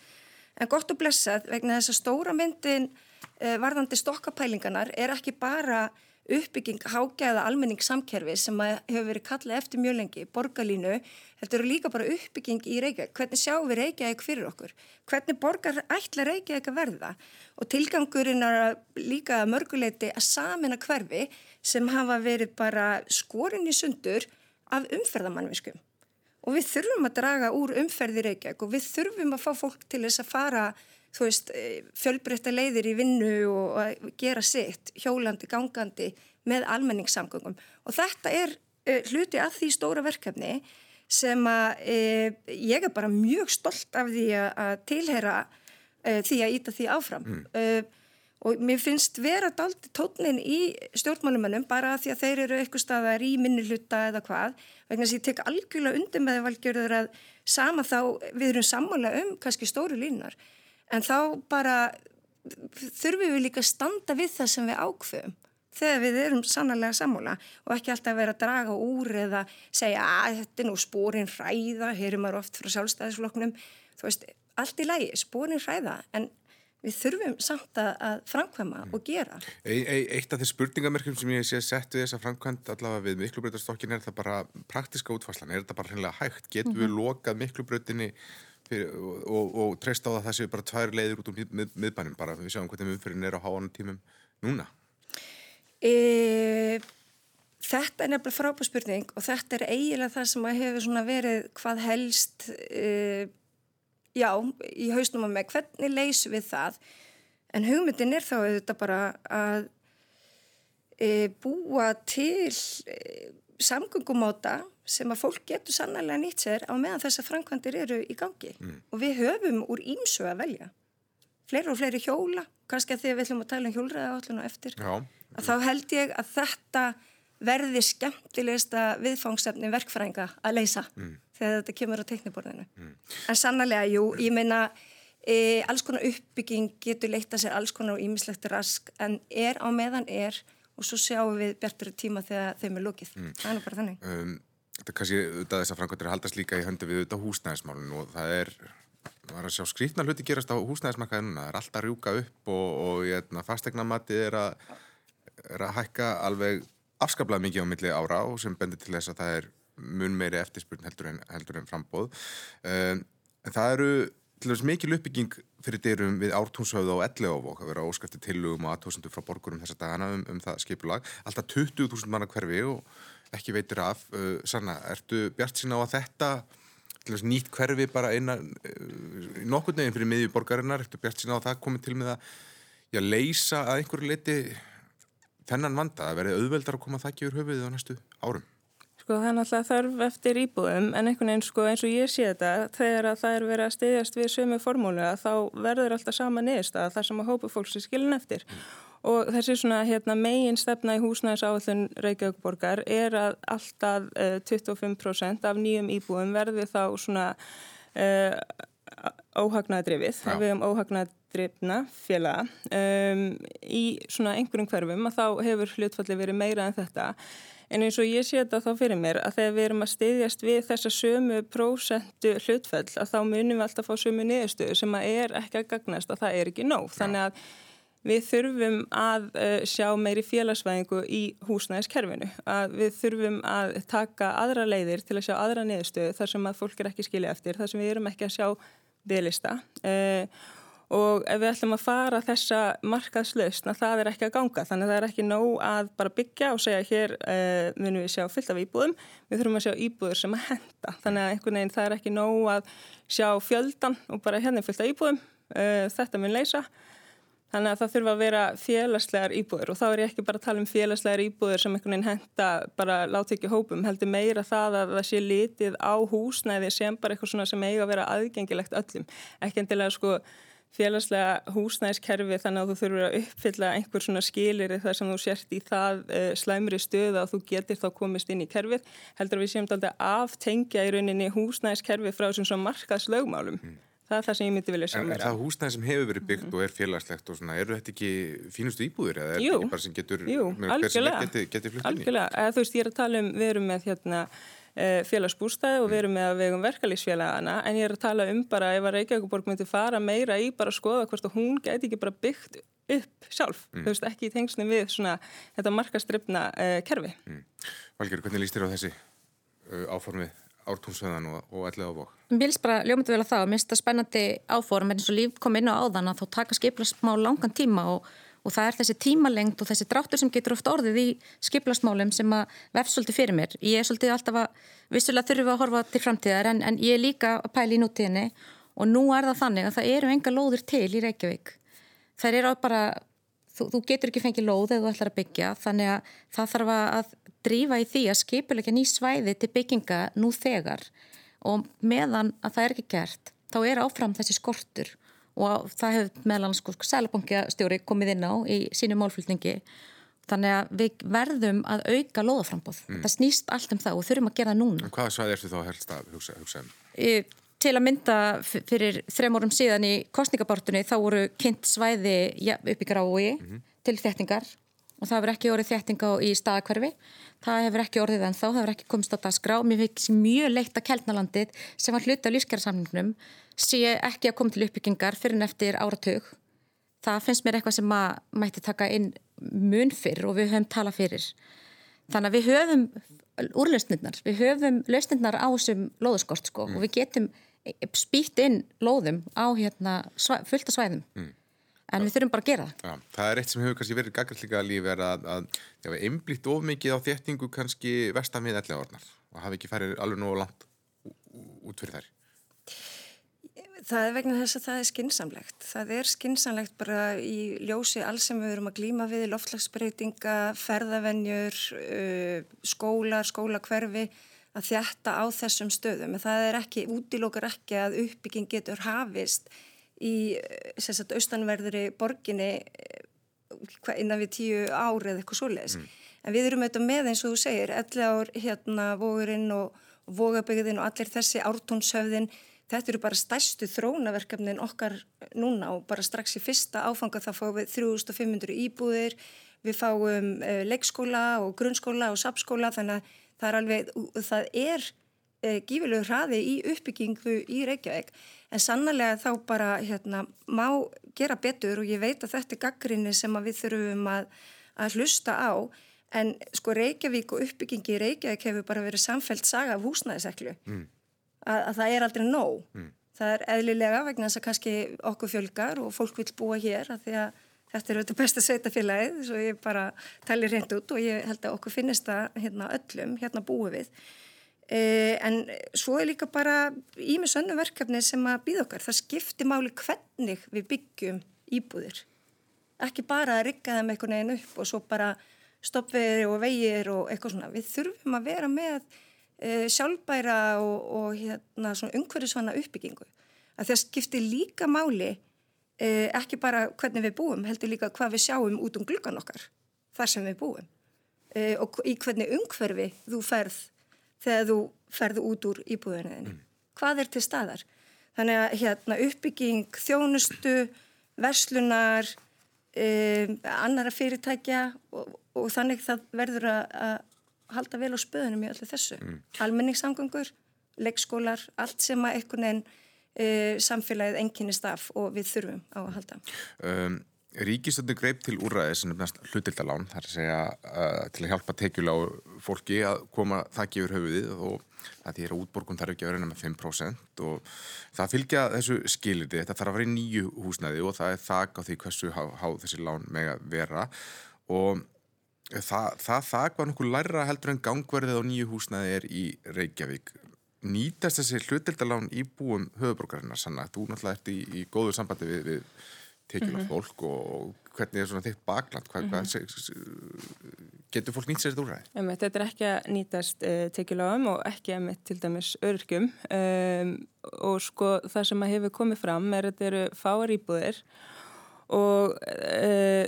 En gott og blessað vegna þess að stóra myndin eh, varðandi stokkapælinganar er ekki bara uppbygging hágæða almenningssamkerfi sem hefur verið kallað eftir mjög lengi, borgarlínu, þetta eru líka bara uppbygging í Reykjavík, hvernig sjáum við Reykjavík fyrir okkur, hvernig borgar ætla Reykjavík að verða? Og tilgangurinn er líka mörguleiti að samina hverfi sem hafa verið bara skorin í sundur af umferðamannviskum og við þurfum að draga úr umferði Reykjavík og við þurfum að fá fólk til þess að fara þú veist, eh, fjölbreytta leiðir í vinnu og að gera sitt, hjólandi, gangandi með almenningssamgöngum. Og þetta er uh, hluti að því stóra verkefni sem að uh, ég er bara mjög stolt af því að tilhera uh, því að íta því áfram. Mm. og mér finnst vera daldi tónin í stjórnmálumannum bara að því að þeir eru eitthvað staðar í minni hluta eða hvað, vegna þess að ég tek algjörlega undir með valgjörður að sama þá við erum sammála um kannski stóru línar en þá bara þurfum við líka að standa við það sem við ákveðum. þegar við erum sannlega sammála og ekki alltaf vera að draga úr eða segja að þetta er nú spórin hræða, heyrum maður oft frá sjálfstæðisfloknum, þú veist, allt í lægi, spórin hræða, en við þurfum samt að framkvæma mm. og gera.
E e eitt af því spurningamerkjum sem ég sé sett við þessa framkvæmt allavega við miklubröðarstokkin er það bara praktiska útfarslan, er þetta bara hreinlega hægt? Getur mm -hmm. við mhm. lokað miklubröðinni og, og, og treyst á það að það séu bara tvær leiður út úr mið, mið, miðbænum bara við sjáum hvernig umfyrin er á háanum tímum núna?
E Þetta er nefnilega frábúrspurning og þetta er eiginlega það sem hefur verið hvað helst e, já, í hausnum að með hvernig leysum við það en hugmyndin er þá auðvitað bara að e, búa til samgöngumáta sem að fólk getur sannlega nýtt sér á meðan þessar framkvæmdir eru í gangi mm. og við höfum úr ímsu að velja fleiri og fleiri hjóla kannski að því að við ætlum að tala um hjólræða allan og eftir já. að þá held ég að þetta verði skemmtilegsta viðfangsefni verkfrænga að leysa mm þegar þetta kemur á teikniborðinu. Mm. En sannlega, jú, ég meina e, alls konar uppbygging getur leitt að sér alls konar ímislegt rask en er á meðan er og svo sjáum við bjartur tíma þegar þeim er lókið. Mm. Það er nú bara þannig. Um,
þetta er kannski auðvitað þess að framkvæmdur haldast líka í höndu við auðvitað húsnæðismálun og það er það var að sjá skrítna hluti gerast á húsnæðismarkaðinu það er alltaf rjúka upp og, og hérna, fastegnamatti er, er að hækka alveg afskaplega mikið á milli ára og sem bendir til þess að það er mun meiri eftirspurn heldur en, heldur en frambóð. Um, en það eru til dæmis mikil uppbygging fyrir dyrum við ártúnshauð á Elleofók að vera óskæfti tillugum og aðtóðsendu frá borgurum þessa dagana um, um það skipulag. Alltaf 20.000 manna hverfi og ekki veitir af. Uh, Sanna, ertu bjart sína á að þetta til dæmis nýtt hverfi bara eina uh, nokkur neginn fyrir miðju borgarinnar, ertu bjart sína á að það komið til með að já, leysa að einhverju leiti þennan vanda að verði auðveldar að koma það ekki úr höfuðið á næstu árum?
Sko það er náttúrulega þarf eftir íbúðum en einhvern veginn sko eins og ég sé þetta þegar að það er verið að stiðjast við sömu formúlu að þá verður alltaf sama niðurst að það sem að hópu fólks er skilin eftir mm. og þessi svona hérna, megin stefna í húsnæðis áallun Reykjavíkborgar er að alltaf uh, 25% af nýjum íbúðum verði þá svona uh, óhagnaðdrifið, við hefum óhagnaðdrifna félaga um, í svona einhverjum hverfum að þá hefur hlutfalli verið meira en þetta En eins og ég sé þetta þá fyrir mér að þegar við erum að styðjast við þessa sömu prósentu hlutfell að þá munum við alltaf að fá sömu niðurstöðu sem að er ekki að gagnast að það er ekki nóg. Þannig að við þurfum að uh, sjá meiri félagsvæðingu í húsnæðiskerfinu. Að við þurfum að taka aðra leiðir til að sjá aðra niðurstöðu þar sem að fólk er ekki skilja eftir, þar sem við erum ekki að sjá bygglista. Uh, og ef við ætlum að fara þessa markaðslausna það er ekki að ganga. Þannig að það er ekki nóg að bara byggja og segja hér uh, munum við sjá fyllt af íbúðum. Við þurfum að sjá íbúður sem að henda þannig að einhvern veginn það er ekki nóg að sjá fjöldan og bara hérna fyllt af íbúðum. Uh, þetta mun leysa. Þannig að það þurfa að vera félagslegar íbúður og þá er ég ekki bara að tala um félagslegar íbúður sem einhvern veginn henda bara láti ekki hópum heldur meira það að það sé litið á húsnæði sem bara eitthvað sem eiga að vera aðgengilegt öllum. Ekki endilega sko félagslega húsnæðiskerfi þannig að þú þurfur að uppfylla einhver svona skilir þar sem þú sért í það uh, slæmri stöð að þú getur þá komist inn í kerfið heldur að við séum alltaf aftengja í rauninni húsnæðiskerfi frá þessum svona markaðslaugmálum. Mm. Það er það sem ég myndi vilja sjá.
En það húsnæði sem hefur verið byggt mm. og er félagslegt og svona, eru þetta ekki fínustu íbúður eða er þetta ekki bara sem getur,
jú,
hver sem inn
í? Algjörlega, þú veist ég er að tala um, við erum með hérna félagsbústæði og við erum með að vegum verkalýsfélagana en ég er að tala um bara ef að Reykjavíkuborg myndi fara meira í bara að skoða hvort að hún geti ekki bara byggt upp sjálf, mm. þú veist ekki í tengsnum við svona þetta markastripna uh, eh, kerfi. Mm.
Valgjör, hvernig líst þér á þessi uh, áformið ártúnsöðan og, og allir ávok?
Mér finnst bara ljómandi vel að það, mér finnst það spennandi áform en eins og líf kom inn á áðan að þá taka skiplasmá langan tíma og og það er þessi tímalengt og þessi dráttur sem getur ofta orðið í skiplasmálum sem að vefst svolítið fyrir mér. Ég er svolítið alltaf að, vissulega þurfum að horfa til framtíðar en, en ég er líka að pæla í nútíðinni og nú er það þannig að það eru enga lóður til í Reykjavík. Það eru bara, þú, þú getur ekki fengið lóð eða þú ætlar að byggja þannig að það þarf að drífa í því að skipulegja ný svæði til bygginga nú þegar og meðan að það er ekki gert þá er áfram þessi skortur og það hefur meðlan sko sælabankjastjóri komið inn á í sínu málflutningi þannig að við verðum að auka loðaframbóð. Mm. Það snýst allt um það og þurfum að gera núna.
En hvaða svæði ertu þá helst að hugsa, hugsa um?
Til að mynda fyrir þrem árum síðan í kostningabortunni þá voru kynnt svæði upp í grái mm -hmm. til þettingar og það hefur ekki orðið þéttinga í staðakverfi það hefur ekki orðið en þá, það hefur ekki komist á dagskrá mér finnst mjög leitt að keltnalandið sem var hluti á lífskjærasamningnum sé ekki að koma til uppbyggingar fyrir en eftir áratug það finnst mér eitthvað sem að mætti taka inn mun fyrr og við höfum tala fyrir þannig að við höfum úrlausnirnar, við höfum lausnirnar á þessum loðuskort sko mm. og við getum spýtt inn lóðum á hérna, fullta svæðum mm. En við þurfum bara að gera það
Já, Það er eitt sem hefur kannski verið gaggarlíka líf er að, að það hefur einblíkt of mikið á þéttingu kannski vestamið ellega orðnar og hafi ekki færið alveg nógu langt út fyrir þær
Það er vegna þess að það er skinsamlegt. Það er skinsamlegt bara í ljósi alls sem við erum að glýma við, loftlagsbreytinga, ferðavennjur, skólar, skólakverfi að þjætta á þessum stöðum. En það er ekki, útilókar ekki að uppbygging getur hafist í sagt, austanverðri borginni eh, innan við tíu árið eða eitthvað svoleiðis. Mm. En við erum auðvitað með eins og þú segir, elli ár hérna vógurinn og vógabögðin og allir þessi ártónshöfðin, þetta eru bara stærstu þrónaverkefnin okkar núna og bara strax í fyrsta áfanga þá fáum við 3500 íbúðir, við fáum uh, leikskóla og grunnskóla og sapskóla þannig að það er alveg, það er gífilegu hraði í uppbyggingu í Reykjavík en sannlega þá bara hérna má gera betur og ég veit að þetta er gaggrinni sem við þurfum að, að hlusta á en sko Reykjavík og uppbyggingi í Reykjavík hefur bara verið samfelt saga af húsnæðiseklu mm. að, að það er aldrei nóg. Mm. Það er eðlilega vegna þess að kannski okkur fjölgar og fólk vil búa hér að því að Þetta er auðvitað besta sveitafélagið, svo ég bara tæli reynd út og ég held að okkur finnist það hérna öllum, hérna búið við. E, en svo er líka bara ímis önnu verkefni sem að býða okkar. Það skiptir máli hvernig við byggjum íbúðir. Ekki bara að rigga þeim einhvern veginn upp og svo bara stoppveðir og vegir og eitthvað svona. Við þurfum að vera með e, sjálfbæra og, og hérna, umhverjusvanna uppbyggingu. Að það skiptir líka máli eh, ekki bara hvernig við búum, heldur líka hvað við sjáum út um gluggan okkar, þar sem við búum eh, og í hvernig umhverfi þú ferð þegar þú ferðu út úr íbúðinni. Mm. Hvað er til staðar? Þannig að hérna, uppbygging, þjónustu, verslunar, eh, annara fyrirtækja og, og þannig það verður að halda vel á spöðunum í öllu þessu. Mm. Almenningssamgöngur, leikskólar, allt sem að einhvern veginn uh, samfélagið enginnist af og við þurfum á að halda. Um,
Ríkistöndin greip til úrræði sem næst hlutildalán, þar að segja uh, til að hjálpa tekjulega á fólki að koma þakki yfir höfuðið og það er að útborgun þarf ekki að vera með 5% og það fylgja þessu skilirdi, þetta þarf að vera í nýju húsnæði og það er þak á því hversu há, há þessi lán með að vera og það, það þak var nokkuð læra heldur en gangverðið á nýju húsnæði er í Reykjavík nýtast þessi hlutildalán í búum höfubrókarinnar sanna? Þú náttúrulega ert í, í góðu sambandi við, við tekjula mm -hmm. fólk og hvernig er svona þitt bakland? Hvað, hvað, getur fólk nýtt sér þetta úrræði?
Þetta er ekki að nýtast uh, tekjuláum og ekki að mitt til dæmis örgjum um, og sko það sem að hefur komið fram er að þetta eru fáar íbúðir og uh,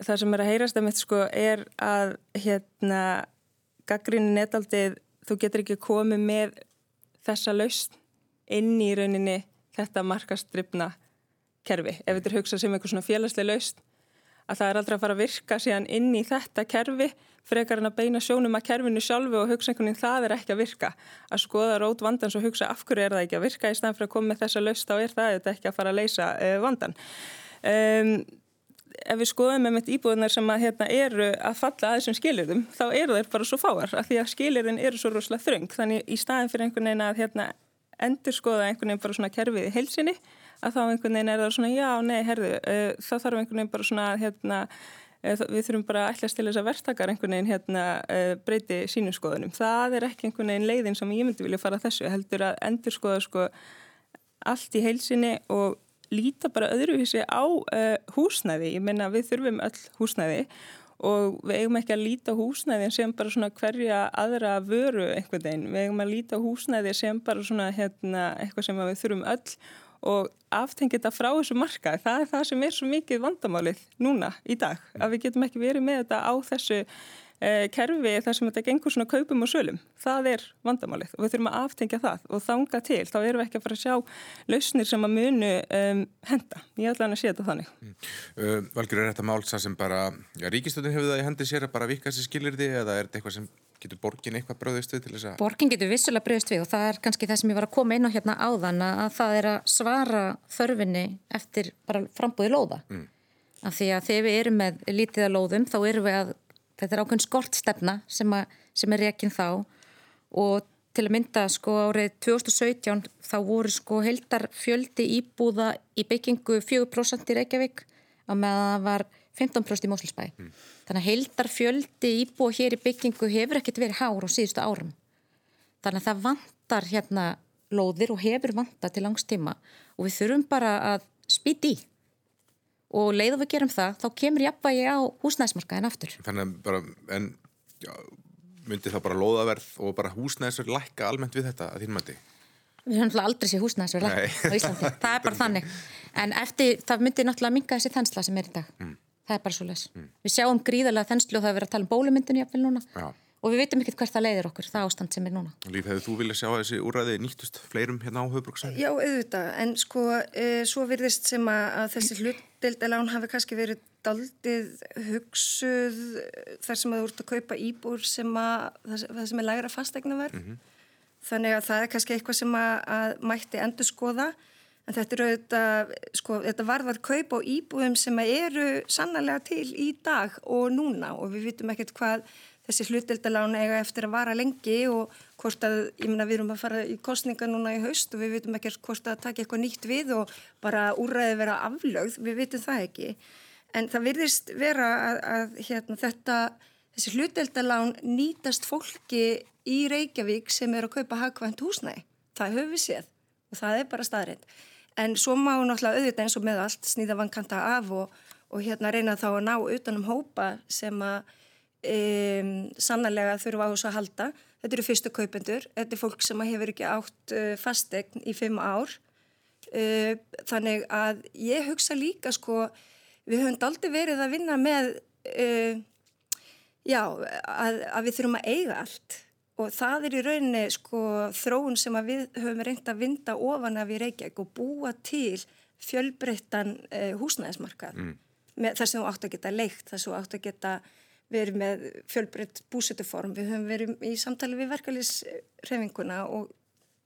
það sem er að heyrast að mitt sko er að hérna gaggrínin netaldið þú getur ekki komið með þessa laust inn í rauninni þetta markastripna kerfi. Ef þetta er hugsað sem eitthvað svona félagslega laust að það er aldrei að fara að virka síðan inn í þetta kerfi frekar en að beina sjónum að kerfinu sjálfu og hugsa einhvern veginn það er ekki að virka. Að skoða rót vandans og hugsa af hverju er það ekki að virka í snæðan fyrir að koma með þessa laust þá er það ekki að fara að leysa uh, vandan. Um, ef við skoðum með mitt íbúðunar sem að hérna, eru að falla að þessum skilirðum þá eru þeir bara svo fáar af því að skilirðin eru svo rosalega þröng þannig í staðin fyrir einhvern veginn að hérna, endur skoða einhvern veginn bara svona kerfið í heilsinni að þá einhvern veginn er það svona já, nei, herðu, uh, þá þarf einhvern veginn bara svona hérna, uh, við þurfum bara að ætla til þess að verktakar einhvern veginn hérna, uh, breyti sínum skoðunum. Það er ekki einhvern veginn leiðin sem ég myndi vilja fara þessu heldur að endur skoða sko allt í heilsinni og líta bara öðruvísi á húsnæði. Ég menna við þurfum öll húsnæði og við eigum ekki að líta húsnæði sem bara svona hverja aðra vöru einhvern veginn. Við eigum að líta húsnæði sem bara svona hérna, eitthvað sem við þurfum öll og aftengja þetta frá þessu marka. Það er það sem er svo mikið vandamálið núna í dag. Að við getum ekki verið með þetta á þessu eh, kerfi þar sem þetta gengur svona kaupum og sölum. Það er vandamálið og við þurfum að aftengja það og þanga til. Þá erum við ekki að fara að sjá lausnir sem að munu um, henda. Ég ætla hann að sé þetta þannig. Mm.
Uh, Valgjur, er þetta mál það sem bara, já, ríkistöndin hefur það í hendi sér að bara vika sér skilir því eða er þetta eitthvað sem getur borgin eitthvað bröðist við til þess að...
Borgin getur vissulega bröðist við og það er kannski það sem ég var að koma inn á hérna áðan að það er að svara þörfinni eftir bara frambúði lóða. Mm. Af því að þegar við erum með lítið að lóðum þá erum við að, þetta er ákveðin skortstefna sem, að, sem er rekin þá og til að mynda sko árið 2017 þá voru sko heldar fjöldi íbúða í byggingu 4% í Reykjavík að með að það var 15% í Mósulsbæ. Mm. Þannig að heildar fjöldi íbúa hér í byggingu hefur ekkert verið hár á síðustu árum. Þannig að það vantar hérna lóðir og hefur vantar til langstíma og við þurfum bara að spýti í. Og leið og við gerum það, þá kemur jafnvægi á húsnæðismarkaðin aftur.
Þannig að bara, en já, myndi það bara lóðaverð og bara húsnæðisverð lækka almennt við þetta að þín mæti?
Við höfum aldrei séð húsnæðisverð lækka á Íslandi. það er bara þannig. En eftir, það myndi náttúrulega minga þessi þensla sem er í dag. Mm það er bara svo les mm. við sjáum gríðarlega þenslu og það er verið að tala um bólumyndinu jáfnvel núna Já. og við veitum ekkert hvert það leiðir okkur það ástand sem er núna
Líf, hefur þú viljað sjá þessi úræði nýttust fleirum hérna á höfbruksæn?
Já, auðvitað, en sko e, svo virðist sem að, að þessi hlutdeldalán hafi kannski verið daldið hugsuð þar sem að þú ert að kaupa íbúr sem að það sem er lægra fastegna verð mm -hmm. þannig að það er kannski eitthvað sem að, að mætti endur skoða En þetta eru auðvitað, sko, þetta varðar kaup á íbúðum sem eru sannlega til í dag og núna og við vitum ekkert hvað þessi hlutildalán eiga eftir að vara lengi og hvort að, ég menna, við erum að fara í kostninga núna í haust og við vitum ekkert hvort að taka eitthvað nýtt við og bara úræði vera aflögð, við vitum það ekki. En það virðist vera að, að hérna, þetta, þessi hlutildalán nýtast fólki í Reykjavík sem er að kaupa hagvænt húsnæði. Það höfum við séð og það er bara staðrind en svo má náttúrulega auðvitað eins og með allt snýða vankanta af og, og hérna reyna þá að ná utanum hópa sem að um, sannlega þurfa á þessu að halda. Þetta eru fyrstu kaupendur, þetta er fólk sem hefur ekki átt uh, fastegn í fimm ár. Uh, þannig að ég hugsa líka sko, við höfum aldrei verið að vinna með, uh, já, að, að við þurfum að eiga allt og það er í rauninni sko þróun sem við höfum reynd að vinda ofan af í Reykjavík og búa til fjölbreyttan eh, húsnæðismarkað. Mm. þar sem þú átt að geta leikt, þar sem þú átt að geta verið með fjölbreytt búsituform, við höfum verið í samtali við verkefliðsrefinguna og,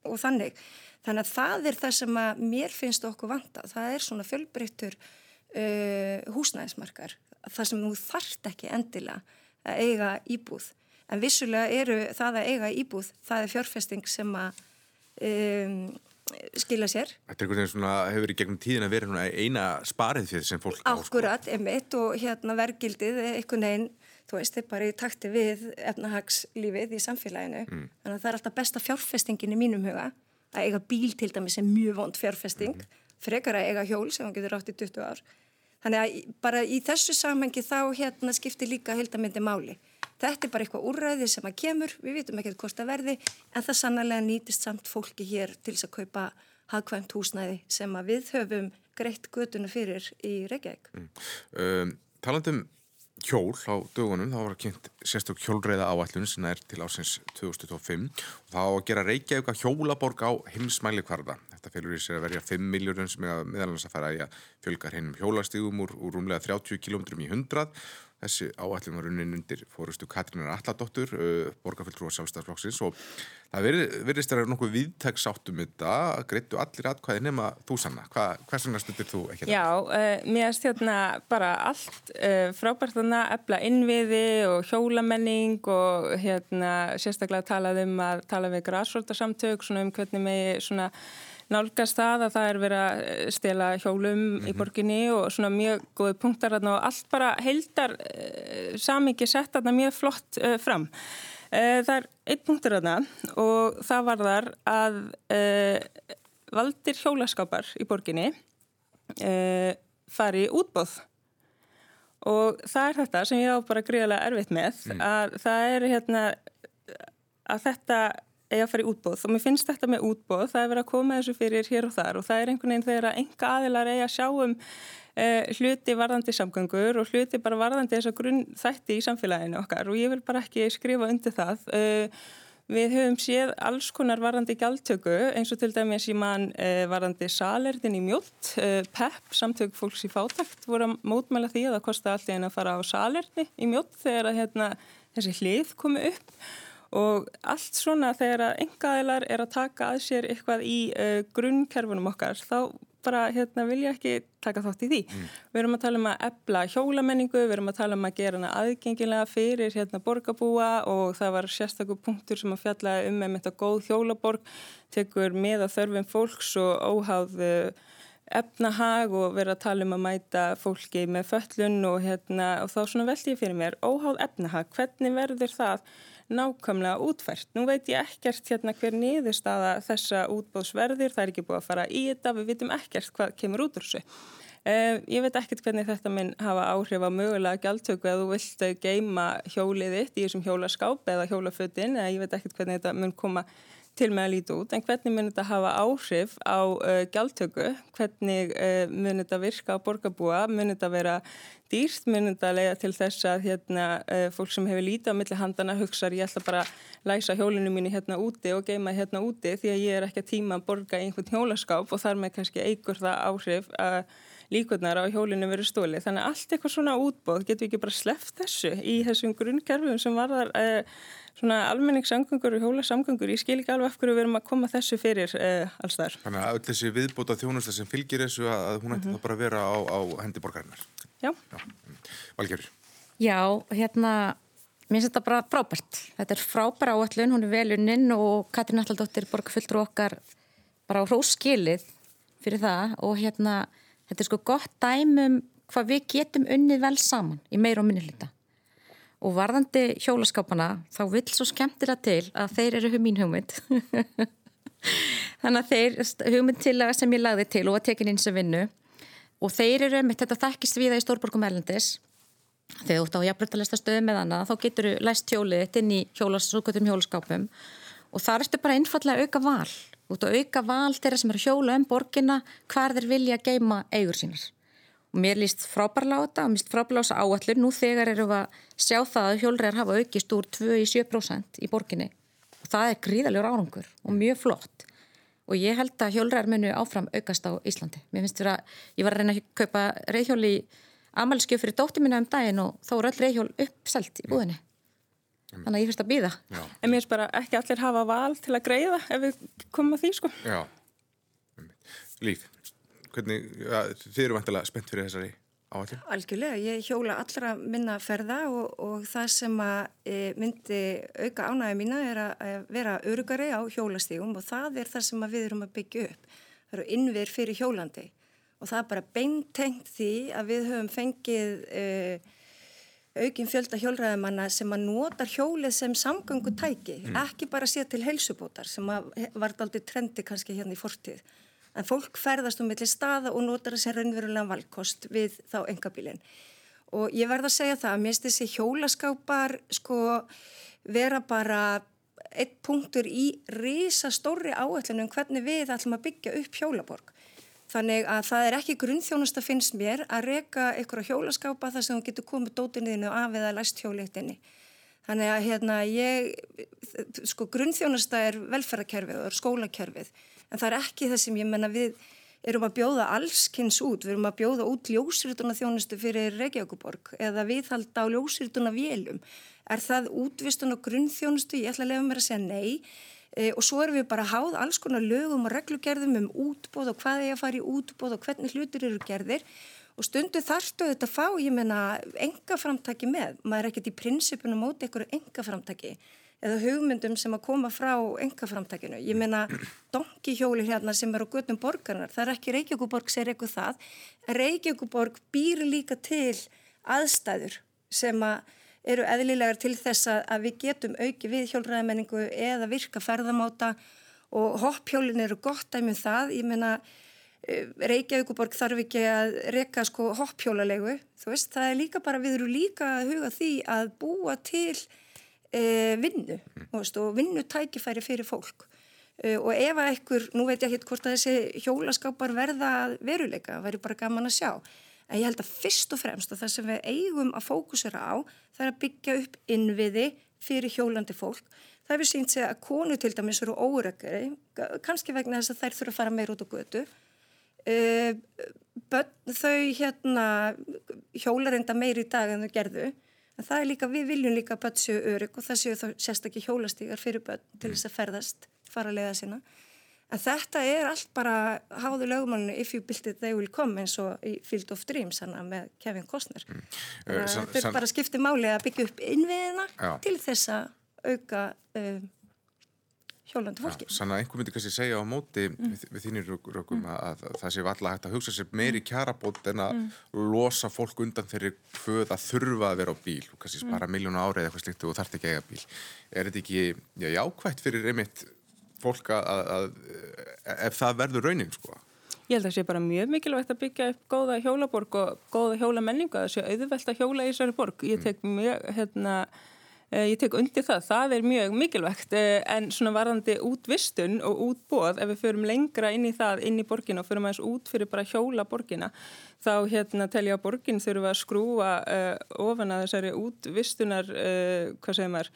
og þannig. Þannig að það er það sem að mér finnst okkur vanta, það er svona fjölbreyttur uh, húsnæðismarkar, það sem þú þart ekki endilega að eiga íbúð en vissulega eru það að eiga íbúð það er fjárfesting sem að um, skila sér
Þetta er einhvern veginn svona, hefur í gegnum tíðin að vera eina sparið fyrir sem fólk
sko. Akkurat, emitt og hérna vergildið einhvern veginn, þú veist, er bara í takti við efnahagslífið í samfélaginu mm. þannig að það er alltaf besta fjárfestingin í mínum huga, að eiga bíl til dæmis er mjög vond fjárfesting mm. frekar að eiga hjól sem hann getur átt í 20 ár þannig að bara í þessu samhengi þá hérna skiptir líka heldamindi máli Þetta er bara eitthvað úrræði sem að kemur, við vitum ekki hvort það verði, en það sannlega nýtist samt fólki hér til þess að kaupa hagkvæmt húsnæði sem að við höfum greitt göduna fyrir í Reykjavík. Mm.
Um, talandum hjól á dögunum, þá var kynnt sérstök hjólreiða áallun sem er til ásins 2025 og þá að gera Reykjavík að hjólaborg á heimsmæli kvarða. Þetta fylgur í sér að verja 5 miljónum sem meðalans að fara í að fjölgar hennum hjólastígum úr, úr rúmlega 30 km í 100 Þessi áallin var unnin undir fórustu Katrínar Alladóttur, uh, borgarfylltrú á sjálfstæðsflokksins og það verðist að vera nokkuð viðtæksáttum þetta, greittu allir aðkvæði nema þú sanna. Hva, hvað svona stundir þú ekki
það? Já, uh, mér erst hérna bara allt uh, frábært þannig að efla innviði og hjólamenning og hérna sérstaklega talað um að tala við græsvöldarsamtök um hvernig með svona nálgast það að það er verið að eh, stela hjólum mm -hmm. í mhm. borginni og svona mjög góði punktar og allt bara heldar uh, samingi sett þarna mjög flott uh, fram. Uh, það er einn punktur þarna og það var þar að valdir hjólaskápar í borginni fari útbóð og það er þetta sem ég á bara gríðarlega erfitt með mm. að það er hérna að þetta eigi að fara í útbóð og mér finnst þetta með útbóð, það er verið að koma þessu fyrir hér og þar og það er einhvern veginn þegar að enga aðilar eigi að sjá um uh, hluti varðandi samgöngur og hluti bara varðandi þess að grunn þætti í samfélaginu okkar. Og ég vil bara ekki skrifa undir það. Uh, Við höfum séð alls konar varandi gjaldtöku eins og til dæmis í mann eh, varandi salerðin í mjótt, eh, PEP, samtök fólks í fátækt, voru að mótmæla því að það kosti alltaf einn að fara á salerni í mjótt þegar að, hérna, þessi hlið komi upp og allt svona þegar að engaðilar er að taka að sér eitthvað í eh, grunnkerfunum okkar þá bara hérna, vilja ekki taka þátt í því. Mm. Við erum að tala um að ebla hjólamenningu, við erum að tala um að gera hana aðgengilega fyrir hérna, borgarbúa og það var sérstaklega punktur sem að fjalla um með þetta góð hjólaborg, tekur með að þörfum fólks og óháð efnahag og vera að tala um að mæta fólki með föllun og, hérna, og þá svona veldi ég fyrir mér, óháð efnahag, hvernig verður það nákvæmlega útfært. Nú veit ég ekkert hérna hver niðurstaða þessa útbóðsverðir, það er ekki búið að fara í þetta, við vitum ekkert hvað kemur út úr þessu. Uh, ég veit ekkert hvernig þetta minn hafa áhrif á mögulega gjaldtöku að þú vilt geima hjólið þitt í þessum hjólaskáp eða hjólafötin eða ég veit ekkert hvernig þetta mun koma til með að líta út en hvernig mun þetta hafa áhrif á uh, gjaldtöku, hvernig uh, mun þetta virka á borgarbúa, mun þetta vera dýrt, mun þetta leiða til þess að hérna, uh, fólk sem hefur lítið á milli handana hugsaður ég ætla bara að læsa hjólinu mínu hérna úti og geima hérna úti því að ég er ekki að tíma að borga einhvern hjólaskáp og þar með kannski eigur það áhrif að líkurnar á hjólinu verið stóli. Þannig að allt eitthvað svona útbóð getur við ekki bara sleft þessu í þessum grunnkerfum sem varðar svona almenningssamgöngur og hjólasamgöngur ég skil ekki alveg af hverju við erum að koma þessu fyrir uh, alls þar.
Þannig að öll þessi viðbóta þjónusta sem fylgir þessu að hún ætti mm -hmm. það bara að vera á, á hendi borgarinnar.
Já.
Já. Valgjörður.
Já, hérna mér finnst þetta bara frábært. Þetta er frábæra áallun, hún er veluninn og Katrín Allaldóttir borgarfulltrú okkar bara á hróskilið fyrir það og hérna þetta er sko gott dæmum hvað við getum unnið vel saman í meir og minni hluta. Og varðandi hjólaskápana þá vil svo skemmtilega til að þeir eru mín hugmynd. Þannig að þeir hugmynd til að sem ég lagði til og að tekin inn sem vinnu og þeir eru með þetta þekkist viða í Stórborgum Erlendis. Þegar þú ert á jafnbröndalesta stöðu með hana þá getur þú læst hjólið inn í hjólaskápum. Og þar ertu bara einfallega auka val út að auka val þeirra sem eru hjóla um borgina hvar þeir vilja geima eigur sínar. Og mér líst frábærlega á þetta og mér líst frábærlega á þessa áallur nú þegar erum við að sjá það að hjólregar hafa aukist úr 2-7% í borginni. Og það er gríðalegur árangur og mjög flott. Og ég held að hjólregar munu áfram aukast á Íslandi. Mér finnst þetta að ég var að reyna að kaupa reyðhjól í amalskjöf fyrir dóttir minna um daginn og þá er öll reyðhjól uppselt í búðinni þannig að ég finnst að býða
En mér finnst bara ekki allir hafa val til að greiða ef við komum að því sko.
Já, líf hvernig, ja, þið eru vantilega spennt fyrir þessari áhættu?
Algjörlega, ég hjóla allra minna ferða og, og það sem að e, myndi auka ánægja mína er að vera örugari á hjólastígum og það er það sem við erum að byggja upp. Það eru innver fyrir hjólandi og það er bara beintengt því að við höfum fengið e, aukinn fjölda hjólræðumanna sem að nota hjólið sem samgangu tæki, mm. ekki bara sé til heilsubótar sem var aldrei trendi kannski hérna í fortíð en fólk ferðast um milli staða og notar þessi raunverulega valkost við þá engabílinn. Og ég verða að segja það að mér finnst þessi hjólaskápar sko vera bara eitt punktur í rísa stóri áætlunum hvernig við ætlum að byggja upp hjólaborg. Þannig að það er ekki grunnþjónust að finnst mér að reyka einhverja hjólaskápa þar sem þú getur komið dótinniðinu af eða læst hjóliðtinni. Þannig að hérna ég, sko grunnþjónusta er velferðarkerfið og er skólakerfið en það er ekki það sem ég menna við erum að bjóða allskynns út, við erum að bjóða út ljósrituna þjónustu fyrir Reykjavíkuborg eða viðhalda á ljósrituna vélum. Er það útvistun og grunnþjónustu? Ég ætla að lefa mér að segja nei e, og svo erum við bara háð alls konar lögum og reglugerðum um útbóð og hvað er að fara í útbóð og hvernig hlutir eru gerðir og stundu þarftu þetta fá, ég menna, enga framtaki með. Maður er ekkert í prinsipunum móti ykkur enga framtaki eða hugmyndum sem að koma frá engaframtakinu. Ég meina donkihjóli hérna sem er á göttum borgarnar, það er ekki Reykjavíkuborg segir eitthvað það, en Reykjavíkuborg býr líka til aðstæður sem að eru eðlilegar til þess að við getum auki við hjólræðamenningu eða virka ferðamáta og hoppjólin eru gott dæmið um það, ég meina eh, Reykjavíkuborg þarf ekki að reyka sko hoppjólalegu, þú veist, það er líka bara, við eru líka að huga því að búa til e, vinnu veist, og vinnutækifæri fyrir fólk. E, og ef að ekkur, nú veit ég ekki hvort að þessi hjólaskápar verða veruleika, væri bara gaman að sjá en ég held að fyrst og fremst að það sem við eigum að fókusera á það er að byggja upp innviði fyrir hjólandi fólk. Það hefur sínt sig að konu til dæmis eru órökkari kannski vegna þess að þær þurfa að fara meir út á götu. Uh, börn, þau hérna hjólar enda meir í dag en þau gerðu. En það er líka, við viljum líka börn séu örygg og það séu þá sérstaklega hjólastígar fyrir börn til þess að ferðast fara að leiða sína en þetta er allt bara háðu lögumálunni if you build it they will come eins og í Field of Dreams hana, með Kevin Costner mm. uh, þetta er bara skiptið máli að byggja upp innviðina Já. til þess að auka uh, hjólandi fólki.
Sann að einhver myndi kannski segja á móti mm. við, við þínir rökum mm. að, að það sé valla hægt að hugsa sér meiri mm. kjarabót en að mm. losa fólk undan þeirri hvöð að þurfa að vera á bíl og kannski spara mm. miljónu árið eitthvað slikt og þarf ekki að eiga bíl. Er þetta ekki já, jákvægt fyrir einmitt fólk að, að ef það verður raunin sko?
Ég held að það sé bara mjög mikilvægt að byggja upp góða hjólaborg og góða hjólamenningu að það sé auðvelt að hjóla í þessari borg. Ég tek mjög, hérna, Eh, ég tek undir það, það er mjög mikilvægt eh, en svona varðandi útvistun og útbóð ef við förum lengra inn í það, inn í borgina og förum aðeins út fyrir bara hjóla borgina þá hérna telja borgin þurfa að skrúa uh, ofan að þessari útvistunar, uh, hvað segir maður,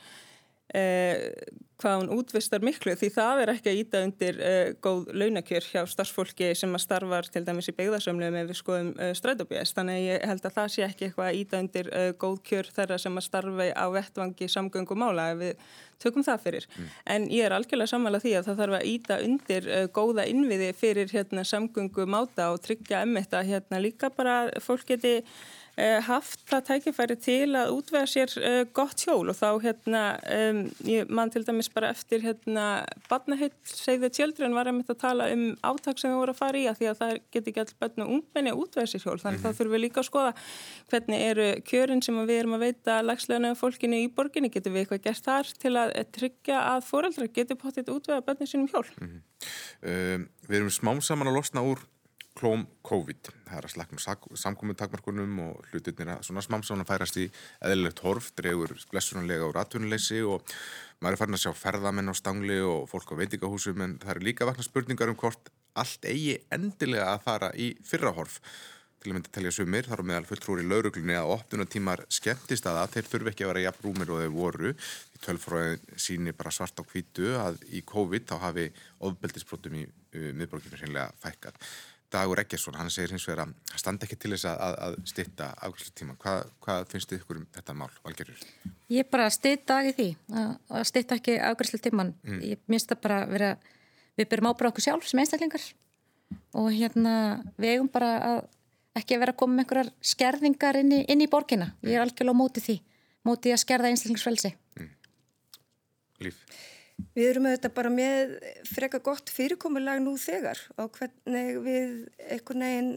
Eh, hvað hún útvistar miklu því það er ekki að íta undir eh, góð launakjör hjá starfsfólki sem að starfar til dæmis í beigðarsömlu með við skoðum eh, strætóbjæst þannig ég held að það sé ekki eitthvað að íta undir eh, góð kjör þeirra sem að starfa á vettvangi samgöngumála ef við tökum það fyrir mm. en ég er algjörlega sammála því að það þarf að íta undir eh, góða innviði fyrir hérna, samgöngumáta og tryggja emmetta hérna, líka bara fólk geti haft það tækifæri til að útvega sér uh, gott hjól og þá hérna, um, ég man til dæmis bara eftir hérna, badnaheitt segðu tjöldrun var að mynda að tala um áttak sem við vorum að fara í að því að það geti ekki alltaf bönnu ungmenni að útvega sér hjól þannig mm -hmm. þá þurfum við líka að skoða hvernig eru kjörin sem við erum að veita lagslega fólkinu í borginni, getur við eitthvað gert þar til að tryggja að foreldra getur potið útvega bönnu sínum hjól mm -hmm.
um, Við erum smám saman að losna úr klóm COVID. Það er að slakna samkominn takmarkunum og hlutirnir að svona smamsána færast í eðlilegt horf, dregur blessunanlega úr atvinnuleysi og maður er farin að sjá ferðamenn á stangli og fólk á veitingahúsum en það eru líka vakna spurningar um hvort allt eigi endilega að fara í fyrrahorf. Til að mynda að telja sumir, þar á meðal fulltrúri lauruglunni að opnunatímar skemmtist að það, þeir þurfi ekki að vera jafn rúmir og þeir voru. Í tölfræðin síni bara svart á hvítu að í COVID þá hafi ofbeldisbrotum í uh, miðbrókinu hreinlega fækkað. Dagur Eggersson, hann segir hins vegar að það standi ekki til þess að, að stitta afgjörslutíma. Hvað, hvað finnst þið ykkur um þetta mál, Valgerður?
Ég bara dag í því að, stitta ekki afgjörslutíman. Mm. Ég minnst það bara vera, við byrjum ábráð okkur sjálf sem einstaklingar og hérna við eigum bara að ekki að vera að koma með einhverjar skerðingar inn í, inn í borgina. Ég er algjörlega mótið því, mótið að skerða einstaklingsfrelsi. Mm.
Líf?
Við erum auðvitað bara með freka gott fyrirkomulag nú þegar og hvernig við einhvern veginn,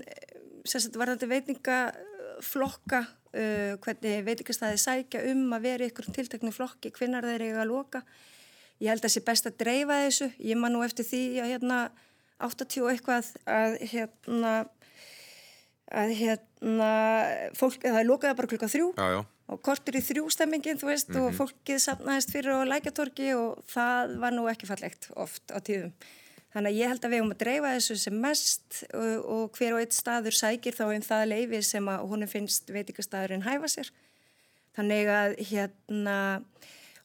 sérstaklega varðandi veitingaflokka, uh, hvernig veitingastæði sækja um að vera einhverjum tiltekni flokki, hvinnar þeir eiga að loka. Ég held að það sé best að dreifa þessu. Ég man nú eftir því að hérna 80 eitthvað að hérna, að hérna fólk, það er lokaða bara klukka þrjú.
Já, já
og kortur í þrjústemmingin þú veist mm -hmm. og mhm. fólkið sapnaðist fyrir á lækatorki og það var nú ekki fallegt oft á tíðum. Þannig að ég held að við höfum að dreifa þessu sem mest og, og hver og eitt staður sækir þá um það leifi sem að húnum finnst veitikastæðurinn hæfa sér. Þannig að hérna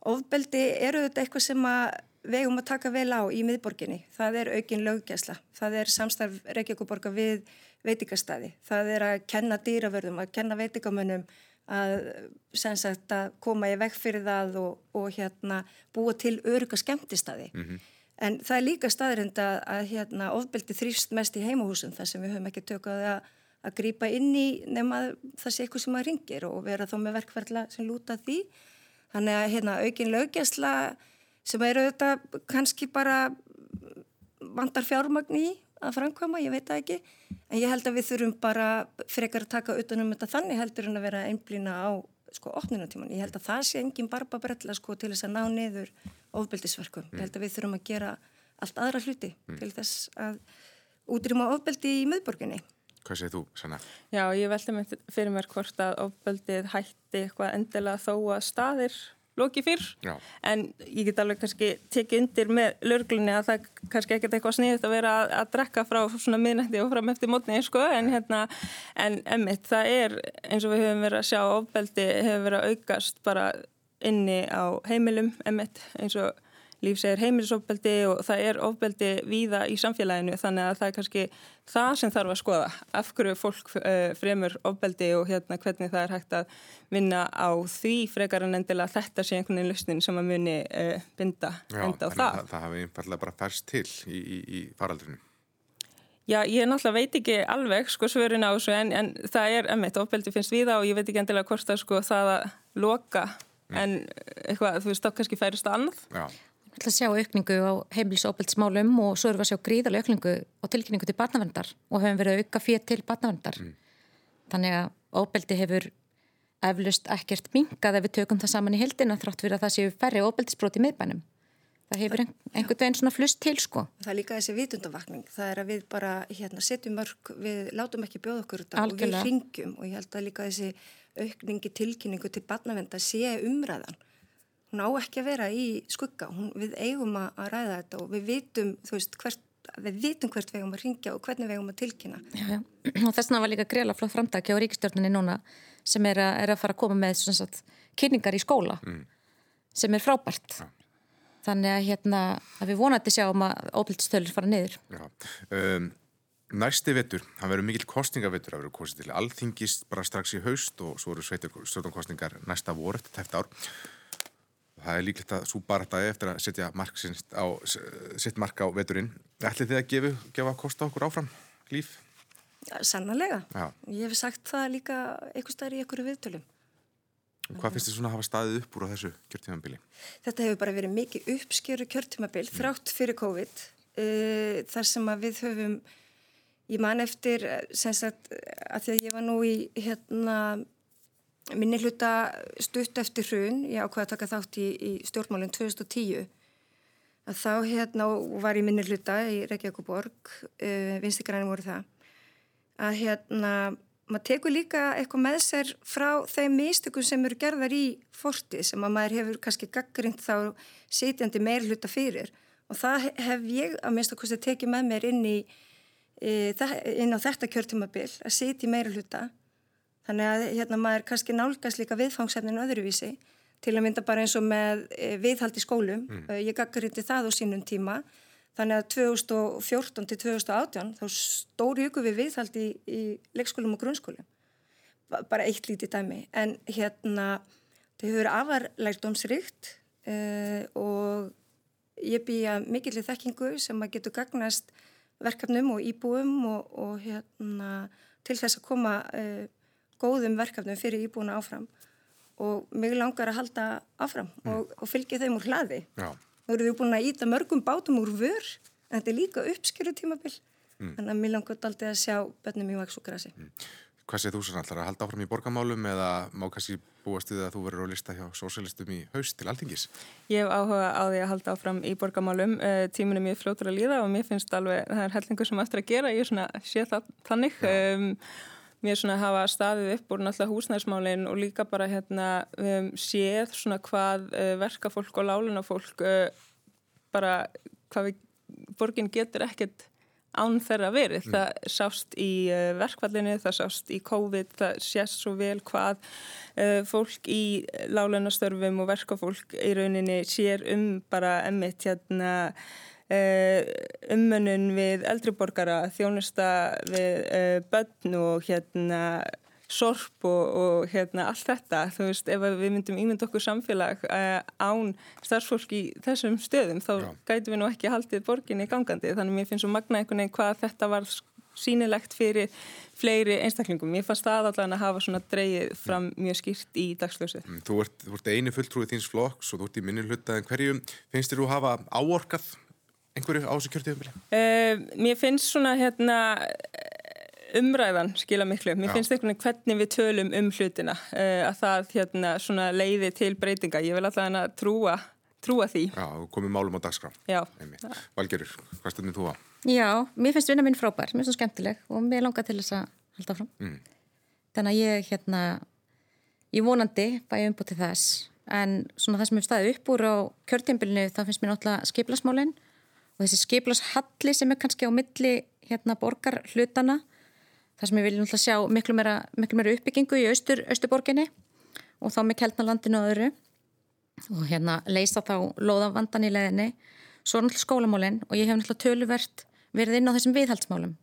ofbeldi eru þetta eitthvað sem að við höfum að taka vel á í miðborginni. Það er aukin löggjæsla, það er samstarf Reykjavíkuborga við veitikastæði, það er að kenna dýravörðum, að kenna veitingamönnum að, sagt, að koma í veg fyrir það og, og hérna, búa til öruga skemmtistadi. Mm -hmm. En það er líka staðrind að, að hérna, ofbeldi þrýfst mest í heimahúsum þar sem við höfum ekki tökað að, að grýpa inn í nema það sé eitthvað sem að ringir og vera þá með verkverðla sem lúta því. Þannig að hérna, aukin lögjastla sem eru þetta kannski bara vandar fjármagn í að framkvæma, ég veit það ekki en ég held að við þurfum bara frekar að taka utanum þetta þannig heldur en að vera einblýna á sko opnunatíman ég held að það sé engin barba brella sko til þess að ná niður ofbeldisverkum mm. ég held að við þurfum að gera allt aðra hluti mm. til þess að útrýma ofbeldi í miðborginni
Hvað segir þú, Sanna?
Já, ég veldi mig fyrir mér hvort að ofbeldið hætti eitthvað endilega þó að staðir loki fyrr Já. en ég get alveg kannski tekið undir með lörglunni að það kannski ekkert eitthvað sniðist að vera að, að drekka frá svona miðnætti og fram eftir mótni sko, en hérna, en emmitt það er eins og við höfum verið að sjá ofbeldi hefur verið að aukast bara inni á heimilum emmitt eins og líf segir heimilisofbeldi og það er ofbeldi víða í samfélaginu þannig að það er kannski það sem þarf að skoða af hverju fólk uh, fremur ofbeldi og hérna hvernig það er hægt að vinna á því frekar en endilega þetta sé einhvern veginn lustin sem að muni uh, binda
Já,
enda á það.
Það, það hafi einfallega bara færst til í, í, í faraldrinu.
Já, ég náttúrulega veit ekki alveg sko svörin á þessu en, en það er, emitt, ofbeldi finnst við á og ég veit ekki endilega hvort það sko það að loka mm. en eitthvað, þú veist, þá kannski færist að annað.
Já
ætla að sjá aukningu á heimilisofbildsmálum og svo erum við að sjá gríðarlega aukningu á tilkynningu til barnavendar og hefum verið að auka fyrir til barnavendar. Mm. Þannig að ofbildi hefur eflust ekkert mingað ef við tökum það saman í heldina þrátt fyrir að það séu færri ofbildisbrót í miðbænum. Það hefur einhvern veginn svona flust til sko.
Það er líka þessi vitundavakning. Það er að við bara hérna, setjum mörg, við látum ekki bjóða okkur þetta og við ringjum og ég held að líka þessi aukningi tilkynningu til barnavenda sé umræðan hún á ekki að vera í skugga hún, við eigum að ræða þetta og við vitum veist, hvert, við vitum hvert við eigum að ringja og hvernig við eigum að tilkynna
já, já. og þess vegna var líka greiðlega flott framtaki á ríkistjórnunni núna sem er að, er að fara að koma með sagt, kynningar í skóla mm. sem er frábært ja. þannig að, hérna, að við vonandi sjáum að óbildstölur fara niður
um, Næsti vettur, það verður mikil kostningavettur að verður kostið til alþingist bara strax í haust og svo eru sveitur stjórnarkostningar næsta voru eftir tæft ár það er líklegt að svo þetta eftir að setja mark á, sitt mark á veturinn. Ætli þið að gefa, gefa kosta okkur áfram líf?
Ja, sannlega. Já. Ég hef sagt það líka eitthvað stær í einhverju viðtölum.
Hvað finnst þið svona að hafa staðið upp úr á þessu kjörtímabili?
Þetta hefur bara verið mikið uppskjöru kjörtímabil mm. þrátt fyrir COVID uh, þar sem að við höfum, ég man eftir sem sagt að því að ég var nú í hérna minni hluta stutt eftir hrun, ég ákvaði að taka þátt í, í stjórnmálinn 2010 að þá hérna var ég minni hluta í Reykjavík og Borg uh, vinstikræni voru það að hérna maður tekur líka eitthvað með sér frá þeim místökum sem eru gerðar í forti sem að maður hefur kannski gaggrind þá sitjandi meir hluta fyrir. Og það hef ég að minnst að tekið með mér inn í e, inn á þetta kjörtumabil að sitja meir hluta Þannig að hérna maður kannski nálgast líka viðfangsefninu öðruvísi til að mynda bara eins og með e, viðhald í skólum. Mm. Ég gaggar hindi það á sínum tíma. Þannig að 2014 til 2018 þá stóri ykkur við viðhald í, í leikskólum og grunnskólum. Bara eitt lítið dæmi. En hérna þau hefur afarlægt omsrikt uh, og ég býja mikill í þekkingu sem að getur gagnast verkefnum og íbúum og, og hérna til þess að koma uh, góðum verkefnum fyrir íbúna áfram og mig langar að halda áfram mm. og, og fylgja þeim úr hlaði. Já. Nú erum við búin að íta mörgum bátum úr vör en þetta er líka uppskjöru tímabil mm. þannig að mér langar aldrei að sjá bennum í vaks og grasi. Mm.
Hvað segir þú svo allar að halda áfram í borgamálum eða má kannski búast við að þú verður á lista hjá sósjálistum í haust til alþingis?
Ég hef áhuga á því að halda áfram í borgamálum. Eh, tíminu er mjög fljótur að líða og mér finnst alveg það er hellingu sem eftir að gera. Ég er svona sé það þannig. Um, mér svona hafa staðið upp úr náttúrulega húsnæðismálinn og líka bara hérna um, séð svona hvað uh, verkafólk og lálunafólk uh, bara hvað við, borgin getur ekkert án þeirra verið. Mm. Það sást í uh, verkvallinu, það sást í COVID, það sést svo vel hvað uh, fólk í lálunastörfum og verkafólk í rauninni sér um bara emmitt hérna Eh, ummönnun við eldriborgara, þjónusta við uh, börn og hérna sorp og, og hérna allt þetta, þú veist, ef við myndum ímynd okkur samfélag uh, án starfsfólk í þessum stöðum, þá Já. gætu við nú ekki haldið borginni gangandi, þannig að mér finnst svo magna einhvern veginn hvað þetta var sínilegt fyrir fleiri einstaklingum. Mér fannst það allavega að hafa svona dreyið fram mjög skýrt í dagsljósið.
Mm, þú ert, þú ert eini fulltrúið þíns flokks og þú ert í minni hluta en hverju finnst þér þú hafa áorkað einhverju á þessu kjörtíðumili? Uh,
eh, mér finnst svona hérna umræðan skila miklu. Mér Já. finnst einhvern veginn hvernig við tölum um hlutina uh, að það hérna svona leiði til breytinga. Ég vil alltaf hérna trúa, trúa því.
Já, komið málum á dagskrá.
Já.
Valgerur, hvað stundin þú á?
Já, mér finnst vinna minn frábær, mér finnst það skemmtileg og mér langar til þess að halda fram. Mm. Þannig að ég hérna, ég vonandi bæði umbútið þess en svona það sem hefur staðið upp úr á kjörtjumbilinu það finnst mér náttúrulega skiplasmálinn og þessi skiplashalli sem er kannski á milli hérna borgar hlutana það sem ég vil náttúrulega sjá miklu meira, miklu meira uppbyggingu í austur, austurborginni og þá með keltnalandinu og öðru. Og hérna leysa þá loðavandan í leðinni svo er náttúrulega skólamálinn og ég hef náttúrulega töluvert verið inn á þessum viðhaldsmálum.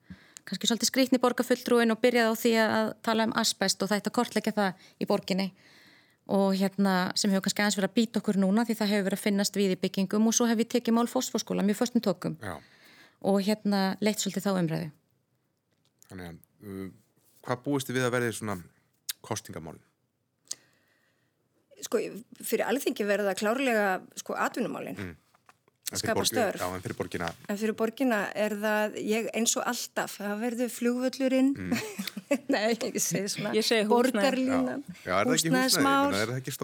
Kannski svolítið skrítni borgarfulltrúin og byrjaði á því að tala um asbest og það ætti að kortleika það í borginni og hérna sem hefur kannski aðeins verið að býta okkur núna því það hefur verið að finnast við í byggingum og svo hefur við tekið mál fósforskóla mjög förstum tókum Já. og hérna leitt svolítið þá umræðu
Þannig að uh, hvað búist þið við að verði svona kostingamálin?
Sko fyrir alþingi verða klárlega sko atvinnumálin mm skapa störf.
Já, en fyrir borgina?
En fyrir borgina er það, ég, eins og alltaf, það verður flugvöllurinn, mm. nei, ég segi svona,
ég segi
borgarlínan,
húsnæðismál,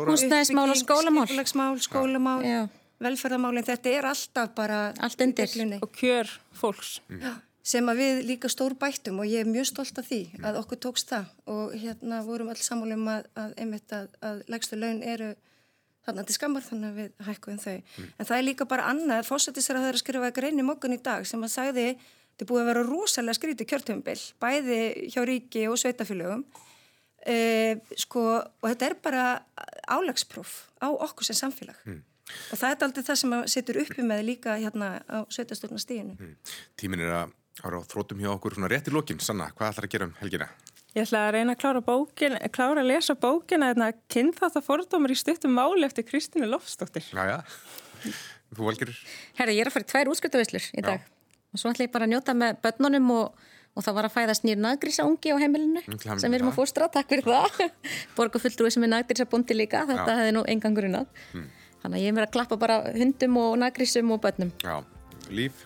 húsnæðismál og skólamál,
skólamál, skólamál velferðamálinn, þetta er alltaf bara
allt undir
og kjör fólks.
Mm. Já, sem að við líka stór bættum og ég er mjög stolt af því að okkur tókst það og hérna vorum alls samálum að, að, að, að legstu laun eru að þetta skammar þannig að við hækkuðum þau. Mm. En það er líka bara annað, fósættisar að það er að skrifa grein í mokkan í dag sem að sagði þetta er búið að vera rosalega skrítið kjörtumbil, bæði hjá ríki og sveitafélögum e, sko, og þetta er bara álagspróf á okkur sem samfélag. Mm. Og það er aldrei það sem setur uppi með líka hérna á sveitastofnastíðinu. Mm.
Tímin er að ára á þrótum hjá okkur svona rétt í lókin. Sanna, hvað ætlar að gera um helgina?
Ég ætla að reyna að klára, bókin, klára að lesa bókina en að kynna þetta fordómar í stuttum máli eftir Kristínu Lofsdóttir.
Já, já. Þú valgir?
Herra, ég er að fara í tvær útskjöldavillur í dag já. og svo ætla ég bara að njóta með börnunum og, og það var að fæðast nýr nagrísa ungi á heimilinu Klam, sem við erum að fóstra, takk fyrir það. Borgarfulltrúi sem er nagrísa búndi líka, þetta hefði nú engangurinn að. Hmm. Þannig að ég er að klappa bara hundum og nagrísum og börnum.
Já, líf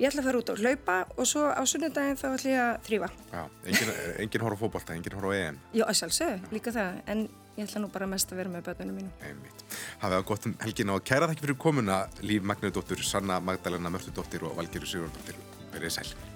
ég ætla að fara út og hlaupa og svo á sunnudaginn þá ætla ég að þrýfa.
Já, engin, engin horf á fókbalta, engin horf á EM.
Já, sjálfsög, líka það, en ég ætla nú bara mest að vera með börnunum mínu.
Einmitt. Hafið á gott um helgin og kæra þakki fyrir komuna Líf Magnudóttur, Sanna Magdalena Mörtudóttir og Valgeru Sigurdóttir. Verðið sæl.